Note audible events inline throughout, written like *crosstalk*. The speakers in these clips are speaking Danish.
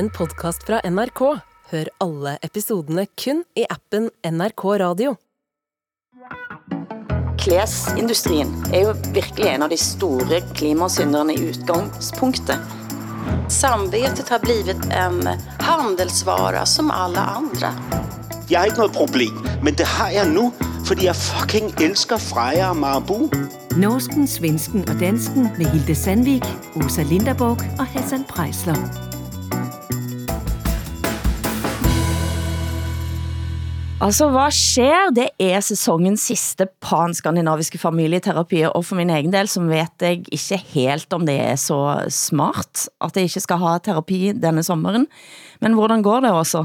en podcast fra NRK. Hør alle episodene kun i appen NRK Radio. Klesindustrien er jo virkelig en av de store klimasynderne i utgangspunktet. Samvetet har blivit en handelsvara som alla andra. Jeg har ikke noget problem, men det har jeg nu, fordi jeg fucking elsker Freja og Marabu. Norsken, svensken og dansken med Hilde Sandvik, Åsa Linderborg og Hassan Prejsler. Altså, hva skjer? Det er sæsonens sidste pan-skandinaviske familieterapi, og for min egen del, så vet jeg ikke helt om det er så smart, at jeg ikke skal ha terapi denne sommeren. Men hvordan går det også?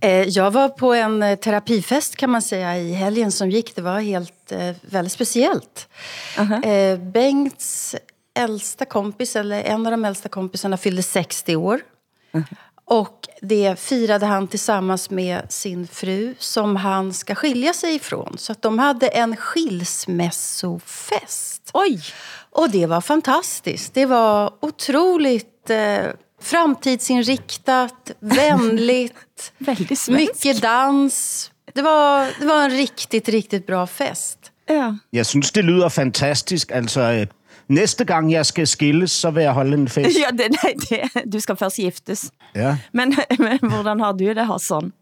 Eh, Jag var på en eh, terapifest kan man säga i helgen som gick. Det var helt eh, väldigt speciellt. Eh, Bengts äldsta kompis, eller en av de äldsta kompisarna, fyllde 60 år. Och det firade han tillsammans med sin fru som han ska skilja sig ifrån. Så att de hade en skilsmässofest. Oj! Och det var fantastiskt. Det var otroligt eh, framtidsinriktat, *laughs* vänligt. Väldigt svensk. Mycket dans. Det var, det var en riktigt, riktigt bra fest. Ja. Jeg synes, det lyder fantastisk. Altså, øh, næste gang jeg skal skilles, så vil jeg holde en fest. *laughs* Ja, det, nej, det, du skal først giftes. Ja. Men, *laughs* men hvordan har du det, Hassan?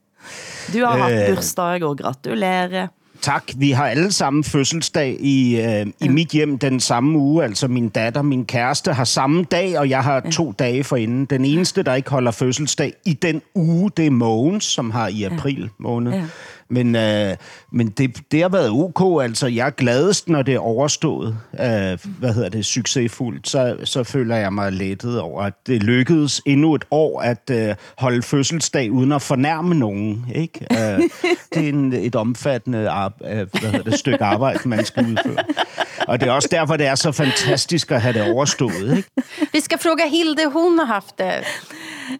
Du har haft Øh. bursdag og gratulerer. Tak. Vi har alle sammen fødselsdag i, øh, i mit hjem den samme uge. Altså min datter, min kæreste har samme dag, og jeg har to dage forinden. Den eneste, der ikke holder fødselsdag i den uge, det er Mogens, som har i april måned. Men, øh, men det, det har været ok. Altså, jeg er gladest, når det er overstået. Øh, hvad hedder det? Succesfuldt. Så, så føler jeg mig lettet over, at det lykkedes endnu et år at øh, holde fødselsdag uden at fornærme nogen. Ikke? Øh, det er en, et omfattende ar- øh, hvad hedder det, stykke arbejde, man skal udføre. Og det er også derfor, det er så fantastisk at have det overstået. Ikke? Vi skal fråga Hilde, hun har haft det.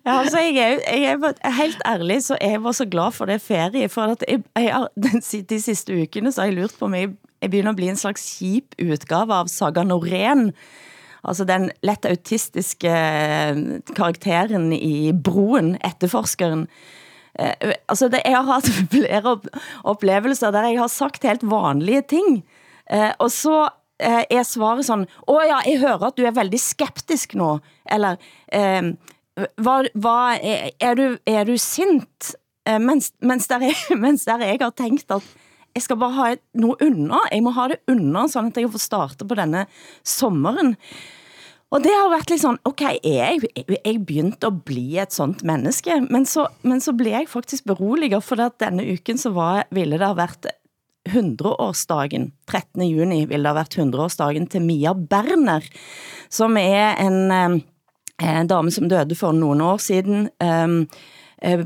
Ja, altså, jeg er, jeg er helt ærlig, så jeg var så glad for det ferie, for at jeg, jeg har, den, de sidste ukene, så har jeg lurt på, om jeg, jeg begynder at blive en slags skip udgave av Saga Norén, altså den let autistiske eh, karakteren i Broen, etterforskeren. Eh, altså, det, jeg har haft *laughs* flere op, oplevelser, der jeg har sagt helt vanlige ting, eh, og så eh, er svaret sådan, åh ja, jeg hører at du er veldig skeptisk nu, eller eh, Hva, hva er, er, du, er du sint? Eh, mens, mens, der jeg, *laughs* mens der jeg har tænkt at jeg skal bare ha et, noget under, jeg må ha det under, sådan at jeg får starte på denne sommeren. Og det har været lidt sådan, okay, er jeg, jeg begyndt at bli et sånt menneske? Men så, men så blev jeg faktisk beroliget, for at denne uken så var, ville det have været 100-årsdagen, 13. juni ville det have været 100-årsdagen til Mia Berner, som er en, eh, en dame, som døde for nogle år siden, um, eh,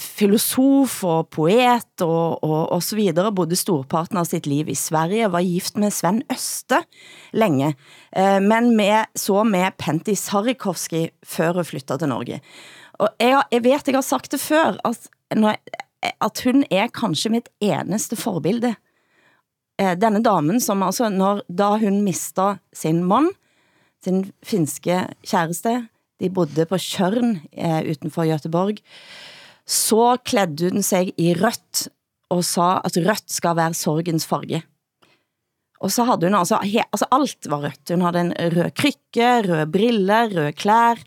filosof og poet og, og, og så videre, bodde storparten av sitt liv i Sverige, var gift med Sven Øste længe, eh, men med, så med Pentti Sarrikovski før hun flyttede til Norge. Og jeg, jeg vet, jeg har sagt det før, at, når, jeg- at hun er kanskje mitt eneste forbilde. Eh, denne damen, som altså, når, da hun mister sin mand, sin finske kæreste, de bodde på Kjørn eh, utenfor Göteborg, så klædde hun sig i rødt og sa at rødt skal være sorgens farge. Og så havde hun altså, he, altså alt var rødt. Hun havde en rød krykke, rød briller, rød klær.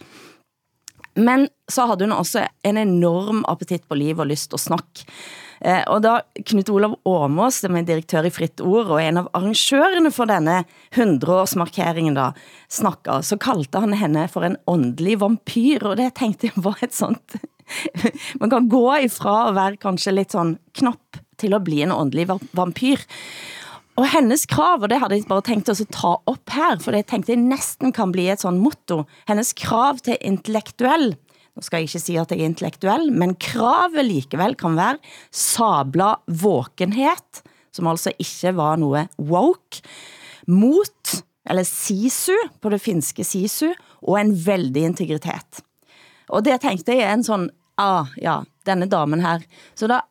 Men så havde hun også en enorm appetit på liv og lyst og snak. Eh, og da Knut Olav Åmås, som er direktør i Fritt Ord, og en av arrangørerne for denne 100-årsmarkeringen da, snakker, så kaldte han henne for en åndelig vampyr, og det tænkte jeg var et sånt... *laughs* Man kan gå ifra at være kanskje lidt sådan knapp til at bli en åndelig vampyr. Og hennes krav, og det havde jeg bare tænkt at ta op her, for det tænkte jeg næsten kan bli et sådan motto. Hennes krav til intellektuel, skal jeg ikke sige at jeg er intellektuel, men kravet likevel kan være sabla våkenhet, som altså ikke var noget woke, mot, eller sisu, på det finske sisu, og en veldig integritet. Og det tænkte jeg er en sådan, ah, ja, denne damen her. Så da,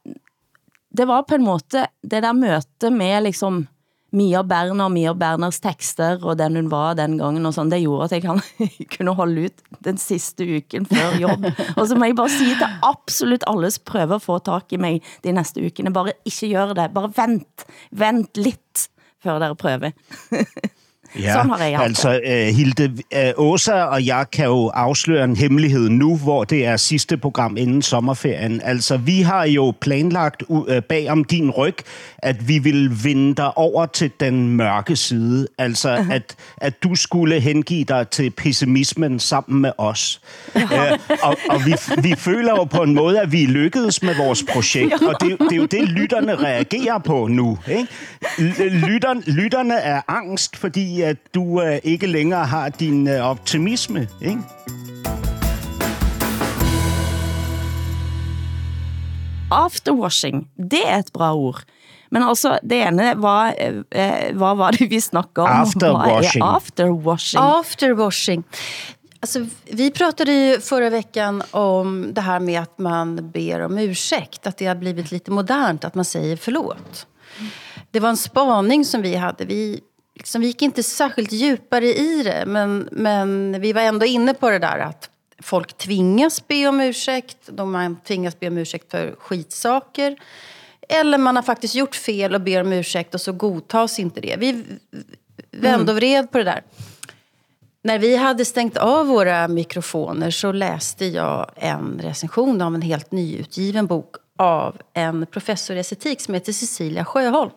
det var på en måte det der møte med liksom Mia Berner, Mia Berners tekster, og den hun var den gangen, og sådan, det gjorde, at jeg kan, *laughs* kunne holde ut den sidste uken før jobb. og så må jeg bare sige til absolut alles prøver at få tag i mig de næste ukene. Bare ikke gør det. Bare vent. Vent lidt, før dere prøver. *laughs* Ja, Sådan har jeg haft altså uh, Hilde, uh, Åsa og jeg kan jo afsløre en hemmelighed nu, hvor det er sidste program inden sommerferien. Altså, vi har jo planlagt uh, bag om din ryg, at vi vil vinde dig over til den mørke side. Altså, uh-huh. at, at du skulle hengive dig til pessimismen sammen med os. uh, og og vi, vi føler jo på en måde, at vi lykkedes med vores projekt, og det, det er jo det, lytterne reagerer på nu. Ikke? Lytterne, lytterne er angst, fordi at du uh, ikke længere har din uh, optimisme. Ikke? Afterwashing, det er et bra ord. Men altså, det ene, hvad, eh, hvad var det vi snakkede om? Afterwashing. Er afterwashing? Afterwashing. Alltså, vi pratade ju förra veckan om det här med att man ber om ursäkt. Att det har blivit lite modernt att man säger förlåt. Det var en spaning som vi hade. Vi, liksom, vi gick inte särskilt djupare i det. Men, men vi var ändå inne på det där att folk tvingas be om ursäkt. De tvingas be om ursäkt för skitsaker. Eller man har faktiskt gjort fel och ber om ursäkt och så godtas inte det. Vi vände och vred på det där. När vi hade stängt av våra mikrofoner så läste jag en recension av en helt nyutgiven bok av en professor i estetik som heter Cecilia Sjöholm.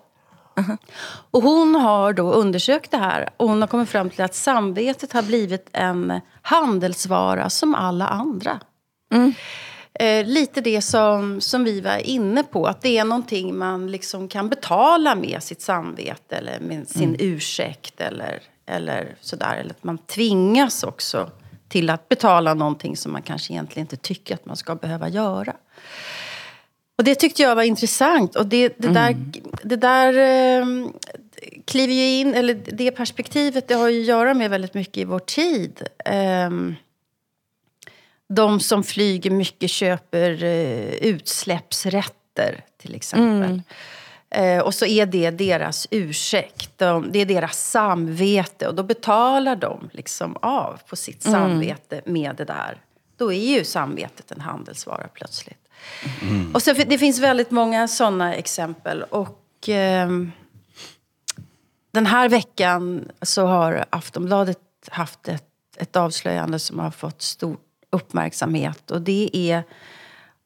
Och hon har då undersökt det här och hon har kommit fram till att samvetet har blivit en handelsvara som alla andra. Eh, lite det som, som vi var inne på, att det är någonting man liksom kan betala med sitt samvete eller med sin ursäkt eller, eller sådär. Eller att man tvingas också till att betala någonting som man kanske egentligen inte tycker att man ska behöva göra. Och det tyckte jag var intressant. Och det, det där, det där eh, kliver ju in, eller det perspektivet, det har ju att göra med väldigt mycket i vår tid. Ehm, de som flyger mycket köper eh, utsläppsrätter till exempel. Eh, och så är det deras ursäkt, de, det är deras samvete och då betalar de liksom av på sitt samvete med det där. Då är ju samvetet en handelsvara plötsligt. Och så, det finns väldigt många sådana exempel. Och ehm, den här veckan så har Aftonbladet haft ett, ett avslöjande som har fått stor uppmärksamhet. Och det är...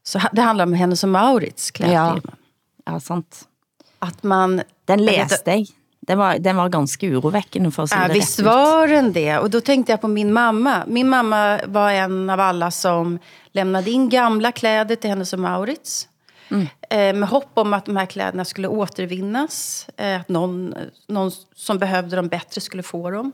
Så, det handlar om Hennes och Maurits klädfirma. Ja, sant. Att man... Den jag læste jeg. Den var, den var ganske urovækkende, for at sige Ja, det visst var den det. Och då tänkte jag på min mamma. Min mamma var en av alla som lämnade in gamla kläder till Hennes och Maurits. Eh, med hopp om att de här kläderna skulle återvinnas. Eh, att någon, någon som behövde dem bättre skulle få dem.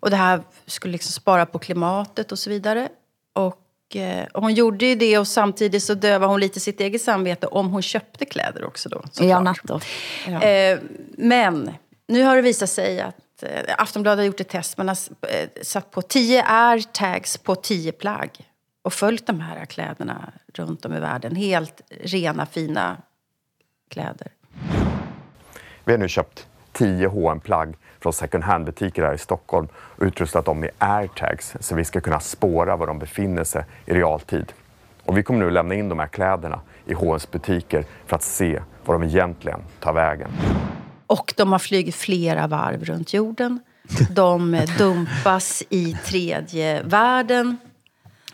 Och det här skulle liksom spara på klimatet och så vidare. Och, eh, och hon gjorde ju det och samtidigt så dövade hon lite sitt eget samvete om hon köpte kläder också då. Ja, nettopp. Ja. Eh, men nu har det visat sig att eh, Aftonbladet har gjort ett test. Man har eh, satt på 10 airtags på 10 plagg. Och följt de här kläderna runt om i världen. Helt rena, fina kläder. Vi har nu köpt 10 hm plagg från second hand-butiker här i Stockholm och utrustat dem med airtags så vi ska kunna spåra var de befinner sig i realtid. Och vi kommer nu lämna in de här kläderna i H&M's butiker för att se var de egentligen tar vägen. Och de har flugit flera varv runt jorden. De dumpas i tredje världen.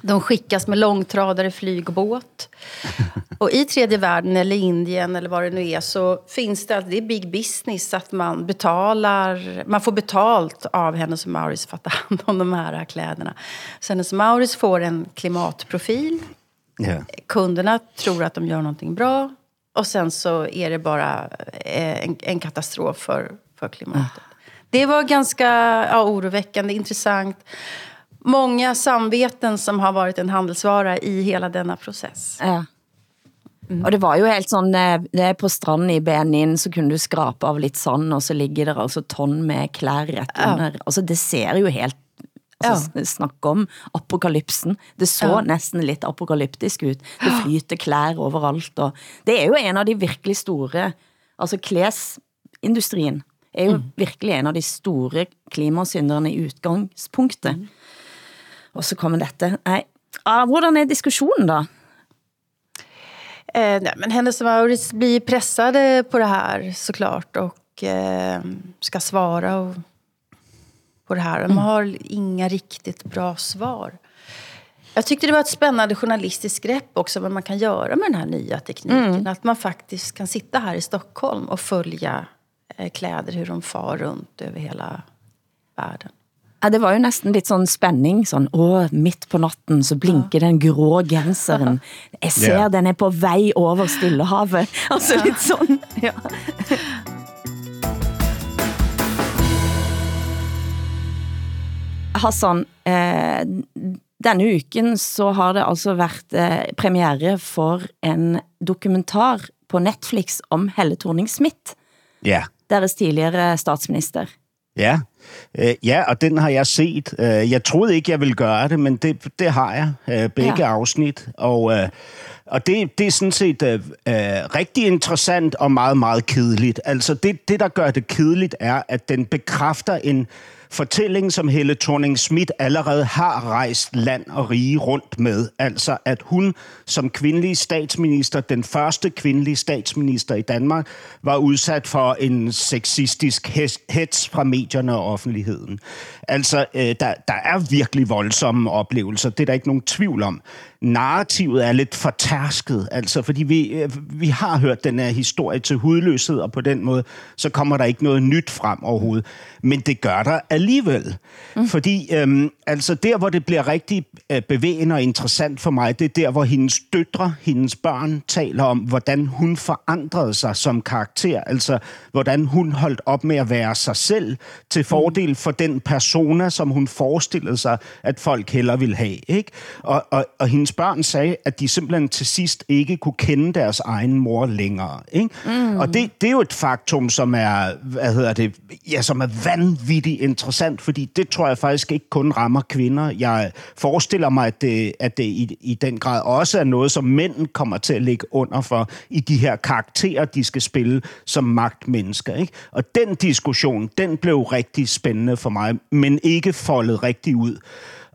De skickas med långtradare, flyg och båt. Och i tredje världen eller Indien eller vad det nu är så finns det, det är big business att man betalar, man får betalt av Hennes och Mauritz för att ta hand om de här kläderna. Så Hennes och Mauritz får en klimatprofil. Ja. Kunderna tror att de gör någonting bra. Och sen så är det bara eh, en, en katastrof för, för klimatet. Det var ganska ja, oroväckande, intressant. Många samveten som har varit en handelsvara i hela denna process. Ja. Og det var jo helt sådan, det er på stranden i Benin, så kunne du skrape av lidt sand, og så ligger der altså ton med klær ret Ja. under. Altså det ser jo helt, altså ja. snakke om apokalypsen. Det så Ja. ja. næsten lidt apokalyptisk ut. Det flyter klær overalt, og det er jo en av de virkelig store, altså klæsindustrien er jo virkelig en av de store klimasynderne i utgangspunktet. Mm. Og så kommer dette. Nej. Ah, hvordan er diskussionen da? Eh, nej, men hennes och Maurits blir pressade på det här såklart och eh, ska svara och, på det här. De har inga riktigt bra svar. Jag tyckte det var ett spännande journalistiskt grepp också vad man kan göra med den här nya tekniken. Mm. Att man faktiskt kan sitta här i Stockholm och följa eh, kläder, hur de far runt över hela världen. Ja, det var jo næsten lidt sådan spænding, sådan, åh, midt på natten, så blinker den grå genseren. Jeg ser, yeah. den er på vej over Stillehavet. *laughs* Altså lidt sådan, ja. Hassan, eh, denne uken så har det altså været eh, premiere for en dokumentar på Netflix om Helle Thorning-Schmidt. Ja. Yeah. Deres tidligere statsminister. Ja, øh, ja, og den har jeg set. Øh, jeg troede ikke, jeg ville gøre det, men det, det har jeg. Øh, begge ja. afsnit. Og, øh, og det, det er sådan set øh, øh, rigtig interessant og meget, meget kedeligt. Altså det, det, der gør det kedeligt, er, at den bekræfter en fortælling, som Helle thorning Schmidt allerede har rejst land og rige rundt med. Altså, at hun som kvindelig statsminister, den første kvindelige statsminister i Danmark, var udsat for en sexistisk hets fra medierne og offentligheden. Altså, øh, der, der er virkelig voldsomme oplevelser, det er der ikke nogen tvivl om narrativet er lidt fortærsket, altså fordi vi, øh, vi har hørt den her historie til hudløshed, og på den måde, så kommer der ikke noget nyt frem overhovedet. Men det gør der alligevel. Mm. Fordi øhm, altså der, hvor det bliver rigtig øh, bevægende og interessant for mig, det er der, hvor hendes døtre, hendes børn, taler om, hvordan hun forandrede sig som karakter. Altså, hvordan hun holdt op med at være sig selv til fordel for den persona, som hun forestillede sig, at folk heller ville have. Ikke? Og, og, og hendes børn sagde, at de simpelthen til sidst ikke kunne kende deres egen mor længere. Ikke? Mm. Og det, det er jo et faktum, som er, hvad hedder det, ja, som er vanvittigt interessant, fordi det tror jeg faktisk ikke kun rammer kvinder. Jeg forestiller mig, at det, at det i, i den grad også er noget, som mænd kommer til at ligge under for i de her karakterer, de skal spille som magtmennesker. Ikke? Og den diskussion, den blev rigtig spændende for mig, men ikke foldet rigtig ud.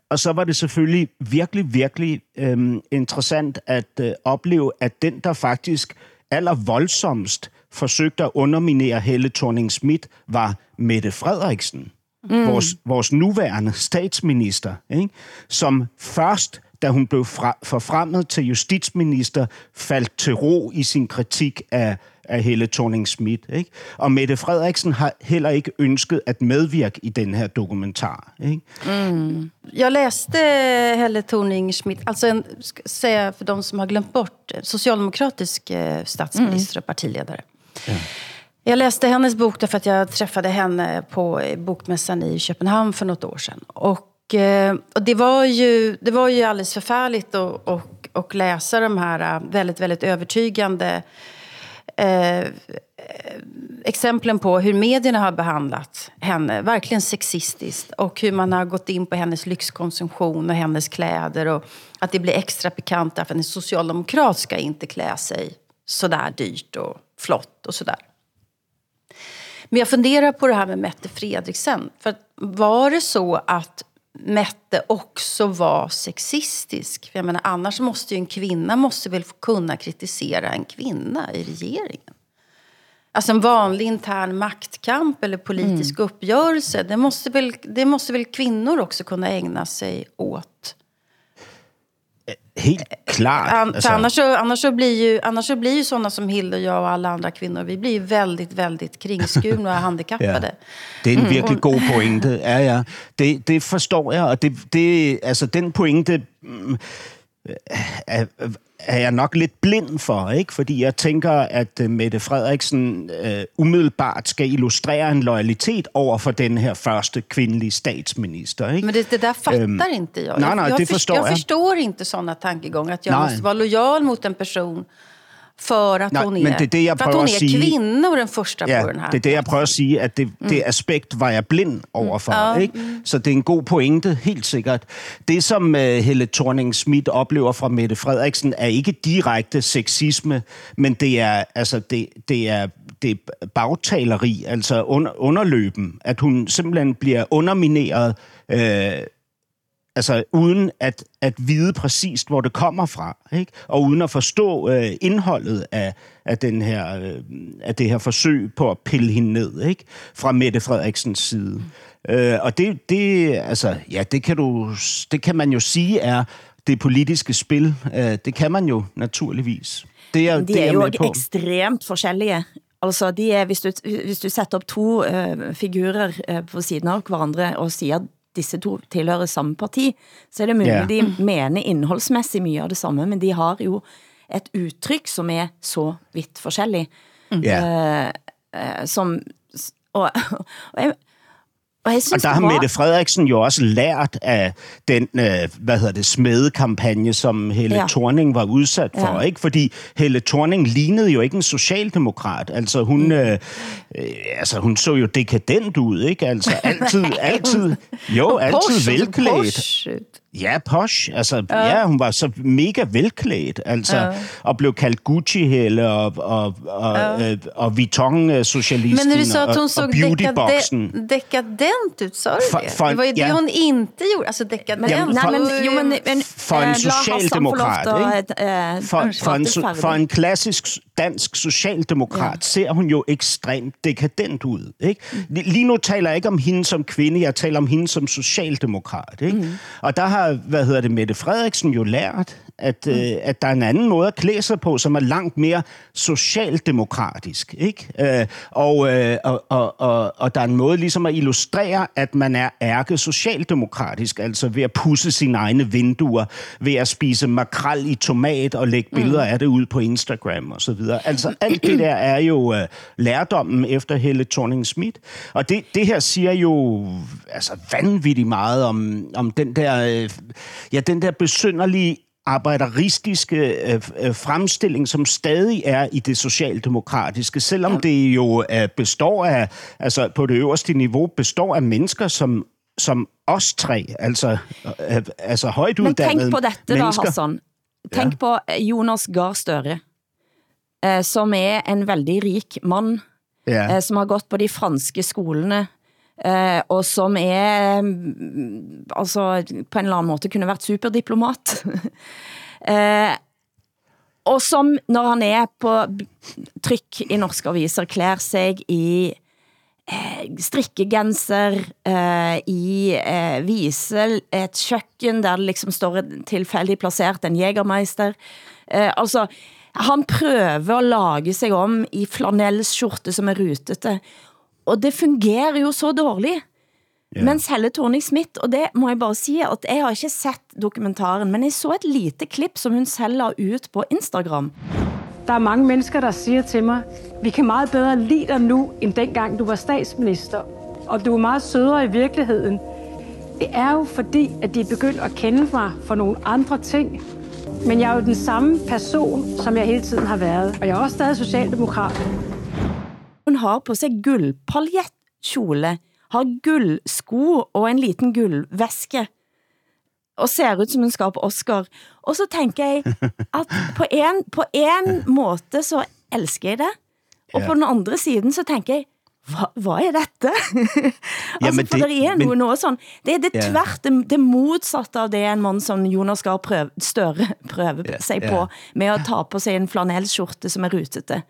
Og så var det selvfølgelig virkelig, virkelig øhm, interessant at øh, opleve, at den, der faktisk aller voldsomst forsøgte at underminere Helle thorning Schmidt, var Mette Frederiksen, mm. vores, vores nuværende statsminister, ikke? som først da hun blev fra, forfremmet til justitsminister, faldt til ro i sin kritik af af Helle thorning Schmidt. Ikke? Og Mette Frederiksen har heller ikke ønsket at medvirke i den her dokumentar. Ikke? Mm. Jag läste Helle thorning Schmidt, alltså en, säga för de som har glömt bort, socialdemokratisk eh, statsminister och partiledare. Ja. Jag läste hennes bok därför att jag träffade henne på bokmässan i Köpenhamn för något år sedan. Och, eh, Eh, och det, var ju, det var ju alldeles förfärligt att och, och läsa de här eh, väldigt, väldigt övertygande eh, exemplen på hur medierna har behandlat henne, verkligen sexistiskt. Och hur man har gått in på hennes lyxkonsumtion och hennes kläder. Och att det blir extra pikant därför att en socialdemokrat ska inte klä sig sådär dyrt och flott och sådär. Men jag funderar på det här med Mette Fredriksen. För var det så att Mette också var sexistisk. För jag menar, annars måste ju en kvinna måste väl kunna kritisera en kvinna i regeringen. Alltså en vanlig intern maktkamp eller politisk mm. uppgörelse, det måste, väl, det måste väl kvinnor också kunna ägna sig åt. Helt klart. An, alltså. annars, så, annars, så blir ju, annars så blir ju sådana som Hilda och jag och alla andra kvinnor, vi blir väldigt, väldigt kringskurna och *laughs* handikappade. ja. Det är en virkelig mm. god pointe. Ja, ja. Det, det förstår jag. Och det, det, alltså, den pointe mm, er, er jeg nok lidt blind for, ikke? Fordi jeg tænker, at uh, Mette Frederiksen uh, umiddelbart skal illustrere en loyalitet over for den her første kvindelige statsminister, ikke? Men det, det der fattar um, inte jag. Nej, nej, jag, det förstår jag. Jag förstår inte sådana tankegångar, att jag nej. måste vara lojal mot en person for at Nej, hun men det er det, jeg prøver at, sige. kvinde den første ja, på den her. det er det, jeg prøver at sige, at det, mm. det aspekt var jeg blind overfor. Mm. Ja. Ikke? Så det er en god pointe, helt sikkert. Det, som uh, Helle Thorning-Schmidt oplever fra Mette Frederiksen, er ikke direkte sexisme, men det er, altså, det, det er det er bagtaleri, altså under, underløben, at hun simpelthen bliver undermineret, øh, altså uden at, at vide præcist, hvor det kommer fra, ikke? og uden at forstå øh, indholdet af, af, den her, øh, af det her forsøg på at pille hende ned, ikke? fra Mette Frederiksens side. Øh, og det, det, altså, ja, det kan, du, det kan man jo sige er det politiske spil. Øh, det kan man jo naturligvis. Det er, de det er, er jo på. ekstremt forskellige. Altså, de er, hvis, du, hvis du sætter op to uh, figurer uh, på siden av hverandre og siger, disse to tilhører samme parti, så er det muligt, Ja. de mener indholdsmæssigt mye af det samme, men de har jo et udtryk, som er så vidt forskellig. Ja. Uh, som, og, *laughs* og jeg, og jeg Og synes, der det har Mette Frederiksen jo også lært af den, øh, hvad hedder det, smedekampagne, som Helle ja. Thorning var udsat for, Ja. ikke? Fordi Helle Thorning lignede jo ikke en socialdemokrat. Altså hun, mm. øh, øh, altså hun så jo dekadent ud, ikke? Altså *laughs* altid, altid, jo, altid velklædt. Ja, posh. Altså, ja. ja, hun var så mega velklædt, altså, ja. og blev kaldt Gucci-helle og, og, og, ja. øh, og Vuitton-socialisten Men du sa att hon og, såg og beautyboxen. dekade, dekadent ut, sa du det? fa- det var ju det ja. hon inte gjorde. Alltså dekadent. Jamen, Nej, for- men, jo, men, men For en eh, lov socialdemokrat, ikke? at, eh, For, for, en, for en klassisk dansk socialdemokrat ja. ser hun jo ekstremt dekadent ud. Ikke? Li- Lige nu taler jeg ikke om hende som kvinde, jeg taler om hende som socialdemokrat. Ikke? Mm. Og der har, hvad hedder det, Mette Frederiksen jo lært, at, mm. øh, at der er en anden måde at klæde sig på, som er langt mere socialdemokratisk. Ikke? Øh, og, øh, og, og, og, og der er en måde ligesom at illustrere, at man er ærke socialdemokratisk, altså ved at pusse sine egne vinduer, ved at spise makrel i tomat og lægge billeder mm. af det ud på Instagram og så videre. Altså alt det der er jo øh, lærdommen efter Helle thorning-Schmidt. Og det, det her siger jo altså vanvittigt meget om, om den der, øh, ja, den der besynderlige arbejderistiske øh, øh, fremstilling, som stadig er i det socialdemokratiske, selvom det jo øh, består af, altså på det øverste niveau, består af mennesker, som som os tre, altså, øh, altså højt Men uddannede tænk på dette da, mennesker. Hassan. Tænk ja. på eh, Jonas Gahr Støre, eh, som er en veldig rik mand, Ja. eh, som har gått på de franske skolene, eh, og som er, mm, altså på en eller anden måde kunne været superdiplomat. *laughs* eh, og som, når han er på tryk i norske aviser, klær sig i eh, strikkegenser, eh, i eh, visel, et køkken, der det liksom står et tilfældigt placeret en jægermeister. Eh, altså, han prøver at lage sig om i flanellskjorte som er rutete, og det fungerer jo så dårligt. Yeah. Mens Helle Thorning-Schmidt, og det må jeg bare sige, at jeg har ikke sett dokumentaren, men jeg så et lite klip, som hun selv la ut på Instagram. Der er mange mennesker, der siger til mig, vi kan meget bedre lide dig nu, end dengang du var statsminister. Og du er meget sødere i virkeligheden. Det er jo fordi, at de er begyndt at kende mig for nogle andre ting. Men jeg er jo den samme person, som jeg hele tiden har været. Og jeg er også stadig socialdemokrat. Hun har på sig guldpaljettkjole, har guldsko og en liten guldvæske, og ser ut som hun skal på Oscar. Og så tænker jeg, at på en, på en måte så elsker jeg det, og Ja. på den andre siden så tænker jeg, hvad, hvad er dette? *laughs* altså, men for det- er men- noget, noget sådan, det er det Ja. tvært, det, det modsatte av det en mand som Jonas Gahr prøve, Støre prøver Ja, sig ja. på, med at ta på sig en flanellskjorte som er rutete.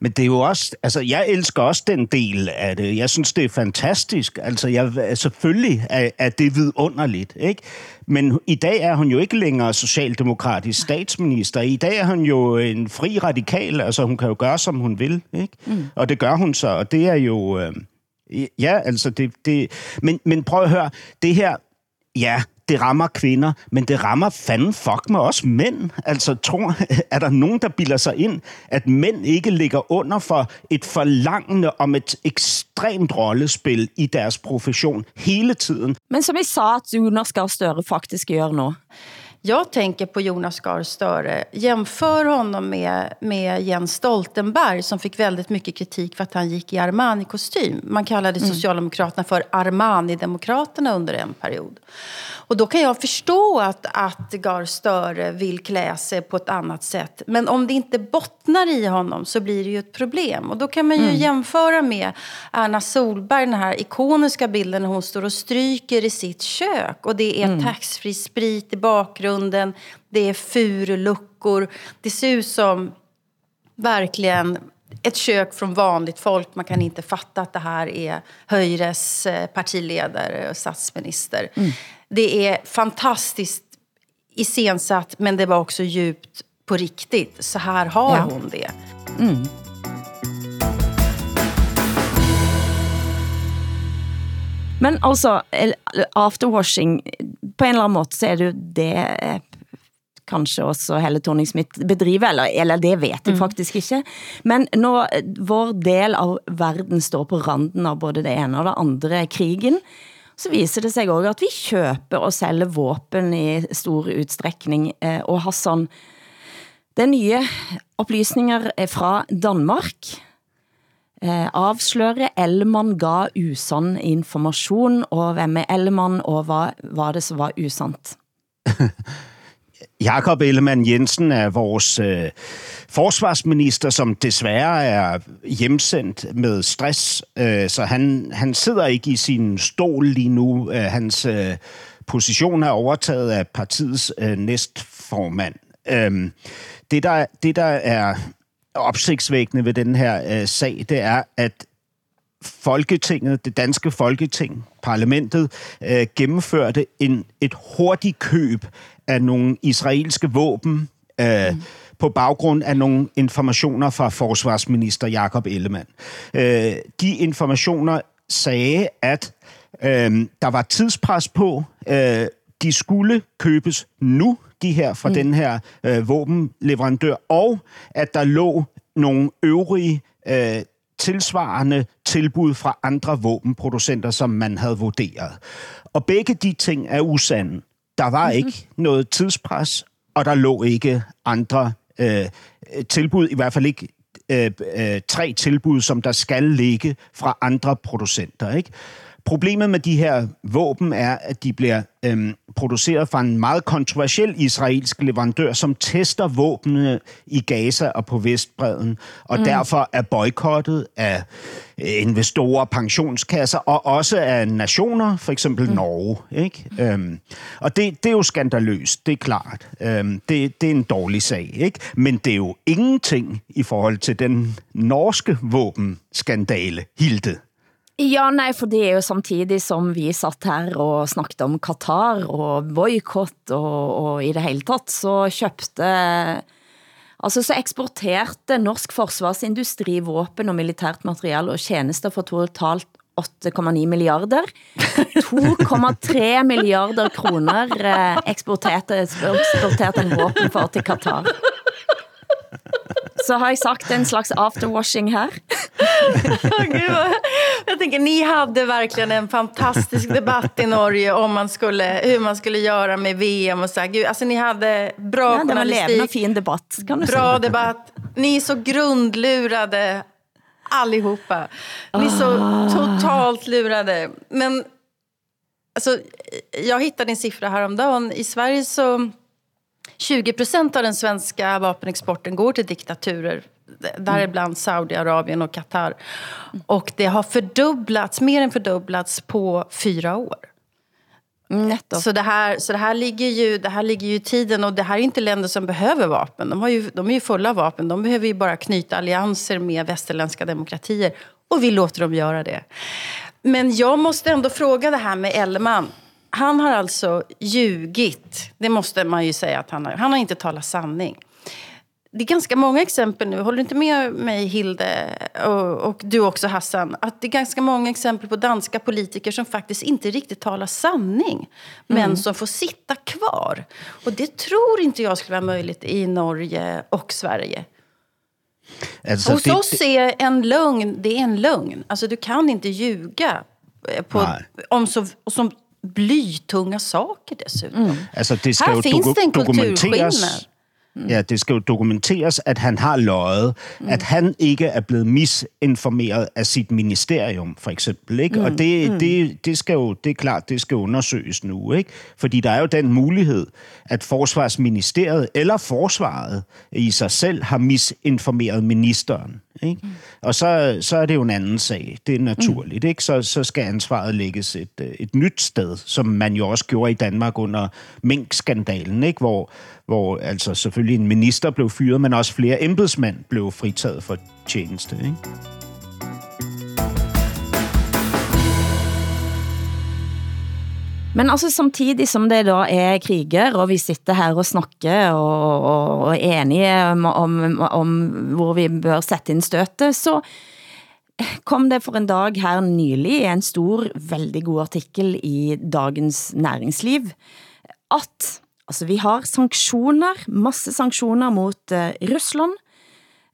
Men det er jo også, altså jeg elsker også den del af det. Jeg synes, det er fantastisk. Altså jeg, selvfølgelig er, er det vidunderligt, ikke? Men i dag er hun jo ikke længere socialdemokratisk statsminister. I dag er hun jo en fri radikal, altså hun kan jo gøre, som hun vil, ikke? Mm. Og det gør hun så, og det er jo... Øh, ja, altså det... det men, men prøv at høre, det her... Ja, det rammer kvinder, men det rammer fanden fuck med også mænd. Altså, tror, *laughs* er der nogen, der bilder sig ind, at mænd ikke ligger under for et forlangende om et ekstremt rollespil i deres profession hele tiden? Men som jeg sa, at Jonas Gahr Støre faktisk gør nu, Jag tänker på Jonas Gahr Støre. Jämför honom med, med Jens Stoltenberg som fick väldigt mycket kritik för att han gick i Armani-kostym. Man kallade Socialdemokraterna för Armani-demokraterna under en period. Och då kan jag förstå att, att Gahr Støre vill klä sig på ett annat sätt. Men om det inte bottnar i honom så blir det ju ett problem. Och då kan man ju jämföra med Erna Solberg, den här ikoniska bilden när hon står och stryker i sitt kök. Och det är taxfree sprit i bakgrunden, det är furuluckor. Det ser ut som verkligen ett kök från vanligt folk. Man kan inte fatta att det här är Höjres eh, partiledare och statsminister. Det är fantastiskt iscensatt, men det var också djupt på riktigt. Så här har Ja. hon det. Men altså, afterwashing, på en eller anden måde, så er det jo det kanskje også Helle Thorning-Smith bedriver, eller, eller det vet jeg faktisk ikke. Men når vår del av verden står på randen av både det ene og det andre krigen, så viser det sig også at vi køber og sælger våben i stor udstrækning, eh, og har sådan, det nye oplysninger eh, fra Danmark, Eh, afsløre Ellemann ga usann information, og hvem er Ellemann, og hvad var det, som var usant? *laughs* Jakob Ellemann Jensen er vores øh, forsvarsminister, som desværre er hjemsendt med stress, øh, så han, han sidder ikke i sin stol lige nu. Øh, hans øh, position er overtaget af partiets øh, næstformand. Øh, det, der, det, der er opsigtsvækkende ved den her øh, sag, det er, at Folketinget, det danske Folketing, parlamentet, øh, gennemførte en, et hurtigt køb af nogle israelske våben øh, mm. på baggrund af nogle informationer fra forsvarsminister Jakob Ellemann. Øh, de informationer sagde, at øh, der var tidspres på, øh, de skulle købes nu, de her fra mm. den her øh, våbenleverandør, og at der lå nogle øvrige øh, tilsvarende tilbud fra andre våbenproducenter, som man havde vurderet. Og begge de ting er usande. Der var mm-hmm. ikke noget tidspres, og der lå ikke andre øh, tilbud, i hvert fald ikke øh, øh, tre tilbud, som der skal ligge fra andre producenter. Ikke? Problemet med de her våben er, at de bliver øhm, produceret fra en meget kontroversiel israelsk leverandør, som tester våbnene i Gaza og på Vestbreden, og mm. derfor er boykottet af øh, investorer, pensionskasser og også af nationer, for eksempel mm. Norge. Ikke? Øhm, og det, det er jo skandaløst, det er klart. Øhm, det, det er en dårlig sag, ikke? men det er jo ingenting i forhold til den norske våbenskandale, Hilde. Ja, nej, for det er jo samtidig som vi satt her og snakket om Qatar og boykott og, og i det hele tatt, så købte, altså så eksporterte norsk forsvarsindustri våpen og militært materiale og tjenester for totalt 8,9 milliarder. 2,3 milliarder kroner eh, eksporterte, eksporterte en våpen for til Qatar. Så har jeg sagt en slags afterwashing her. Gud, jag tänker, ni hade verkligen en fantastisk debatt i Norge om man skulle, hur man skulle göra med VM. Och så här. Gud, alltså, ni hade bra Ja, det var journalistik, fin debatt, kan du bra sige. debatt. Ni är så grundlurade allihopa. Ni är så totalt lurade. Men alltså, jag hittade en siffra häromdagen. I Sverige så 20 procent av den svenska vapenexporten går till diktaturer. Däribland Saudiarabien och Qatar. Och det har fördubblats, mer än fördubblats på fyra år. Nettopp. Så det, här, så det, här ligger ju, det här ligger ju i tiden och det här är inte länder som behöver vapen. De, har ju, de är ju fulla av vapen. De behöver ju bara knyta allianser med västerländska demokratier. Och vi låter dem göra det. Men jag måste ändå fråga det här med Elleman. Han har alltså ljugit. Det måste man ju säga att han har. Han har inte talat sanning. Det är ganska många exempel nu, håller du inte med mig Hilde och, och du också Hassan, att det är ganska många exempel på danska politiker som faktiskt inte riktigt talar sanning, men som får sitta kvar. Och det tror inte jag skulle vara möjligt i Norge och Sverige. Altså, Hos oss är en lögn, det är en lögn. Alltså du kan inte ljuga eh, på, Nej. om så, som blytunga saker dessutom. Mm. Altså, det skal Her jo finns det en dokumenteres. Mm. Ja, det skal jo dokumenteres, at han har løjet, mm. at han ikke er blevet misinformeret af sit ministerium, for eksempel. Ikke? Mm. Og det, mm. det, det, skal jo, det er klart, det skal undersøges nu. Ikke? Fordi der er jo den mulighed, at forsvarsministeriet eller forsvaret i sig selv har misinformeret ministeren. Ikke? Mm. Og så, så er det jo en anden sag. Det er naturligt. Mm. Ikke? Så, så skal ansvaret lægges et, et nyt sted, som man jo også gjorde i Danmark under Mink-skandalen, ikke? Hvor, hvor altså selvfølgelig en minister blev fyret, men også flere embedsmænd blev fritaget for tjeneste. Ikke? Men altså samtidig som det da er kriger, og vi sitter her og snakker og, og, og er enige om, om, om hvor vi bør sætte ind støtte, så kom det for en dag her nylig en stor, veldig god artikel i Dagens Næringsliv, at altså, vi har sanktioner, masse sanktioner mot uh, Rusland,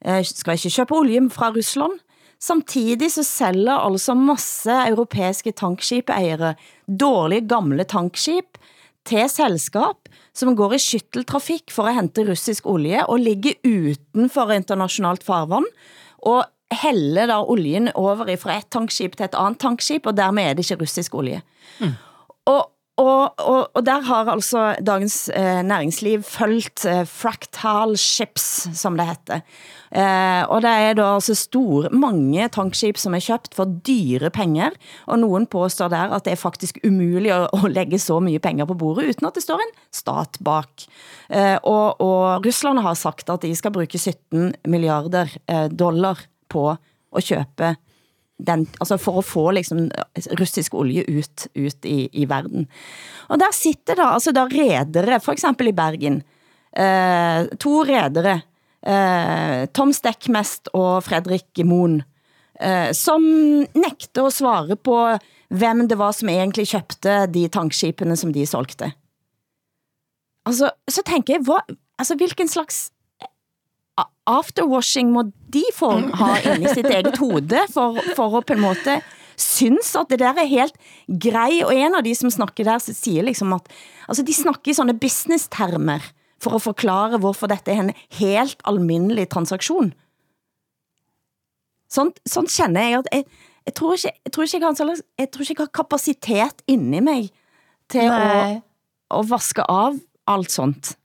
uh, skal ikke købe olie fra Rusland, Samtidig så sælger altså masse europæiske tankskipejere dårlige gamle tankskip til selskab, som går i skytteltrafik for at hente russisk olie og ligger uden for internationalt farvand, og hælder da olien over fra et tankskip til et andet tankskip, og dermed er det ikke russisk olie. Mm. Og og, og, og der har altså Dagens eh, Næringsliv følt eh, Fractal Ships, som det heter. Eh, og det er da altså stor, mange tankskip som er købt for dyre penger, og nogen påstår der, at det er faktisk umuligt at, at lægge så mye penger på bordet, uden at det står en stat bak. Eh, og, og Rusland har sagt, at de skal bruge 17 milliarder eh, dollar på at købe den, altså for at få liksom russisk olje ut, ut i, i verden. Og der sitter der, altså der redere, for eksempel i Bergen, eh, to redere, eh, Tom Steckmest og Fredrik Moen, eh, som nægte at svare på, hvem det var, som egentlig købte de tankskipene, som de solgte. Altså, så tænker jeg, hvad, altså, hvilken slags afterwashing må de få ha inde i sitt eget hode for, for at på en måte synes at det der er helt grei, og en av de som snakker der siger liksom at, altså de snakker i sånne business-termer for at forklare hvorfor dette er en helt almindelig transaktion. Sånt, sånt känner jeg at jeg, jeg, tror ikke, jeg, tror ikke jeg, har, jeg tror ikke jeg har kapacitet inde i mig til at, at vaske av alt sånt.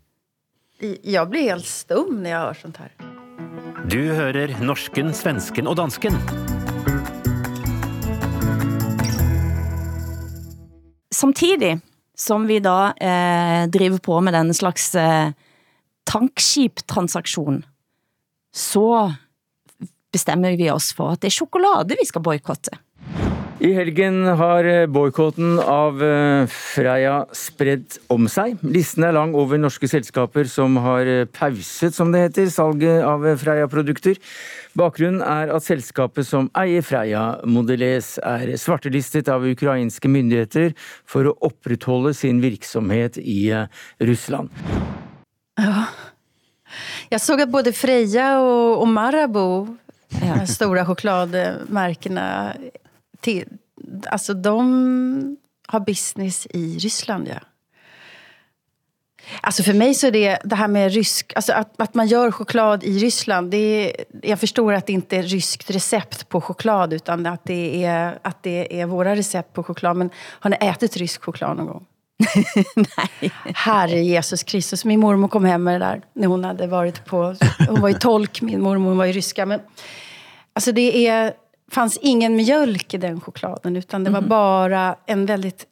Jeg blir helt stum når jeg hører sånt her. Du hører norsken, svensken og dansken. Samtidig som vi da eh, driver på med den slags eh, tankskiptransaksjon, så bestemmer vi oss for at det er chokolade vi skal boykotte. I helgen har eh, boikotten av eh, Freia spredt om seg. Listen er lang over norske selskaper som har eh, pauset, som det heter, salget av Freia-produkter. Bakgrunnen er at selskapet som eier Freia Modeles, er svartelistet av ukrainske myndigheter for å opprettholde sin virksomhet i Russland. Ja. Jeg så at både Freia og, Marabou, de store chokladmärkena, till, alltså de har business i Ryssland, ja. Alltså för mig så är det det här med rysk, alltså att, att man gör choklad i Ryssland. Det är, jag förstår att det inte är ryskt recept på choklad utan att det, är, att det är våra recept på choklad. Men har ni ätit rysk choklad någon gång? *laughs* Nej. Herre Jesus Kristus. Min mormor kom hem med det där när hon hade varit på... Hon var ju tolk, min mormor var ju ryska. Men, alltså det är fanns ingen mjölk i den chokladen utan det var mm. bara en väldigt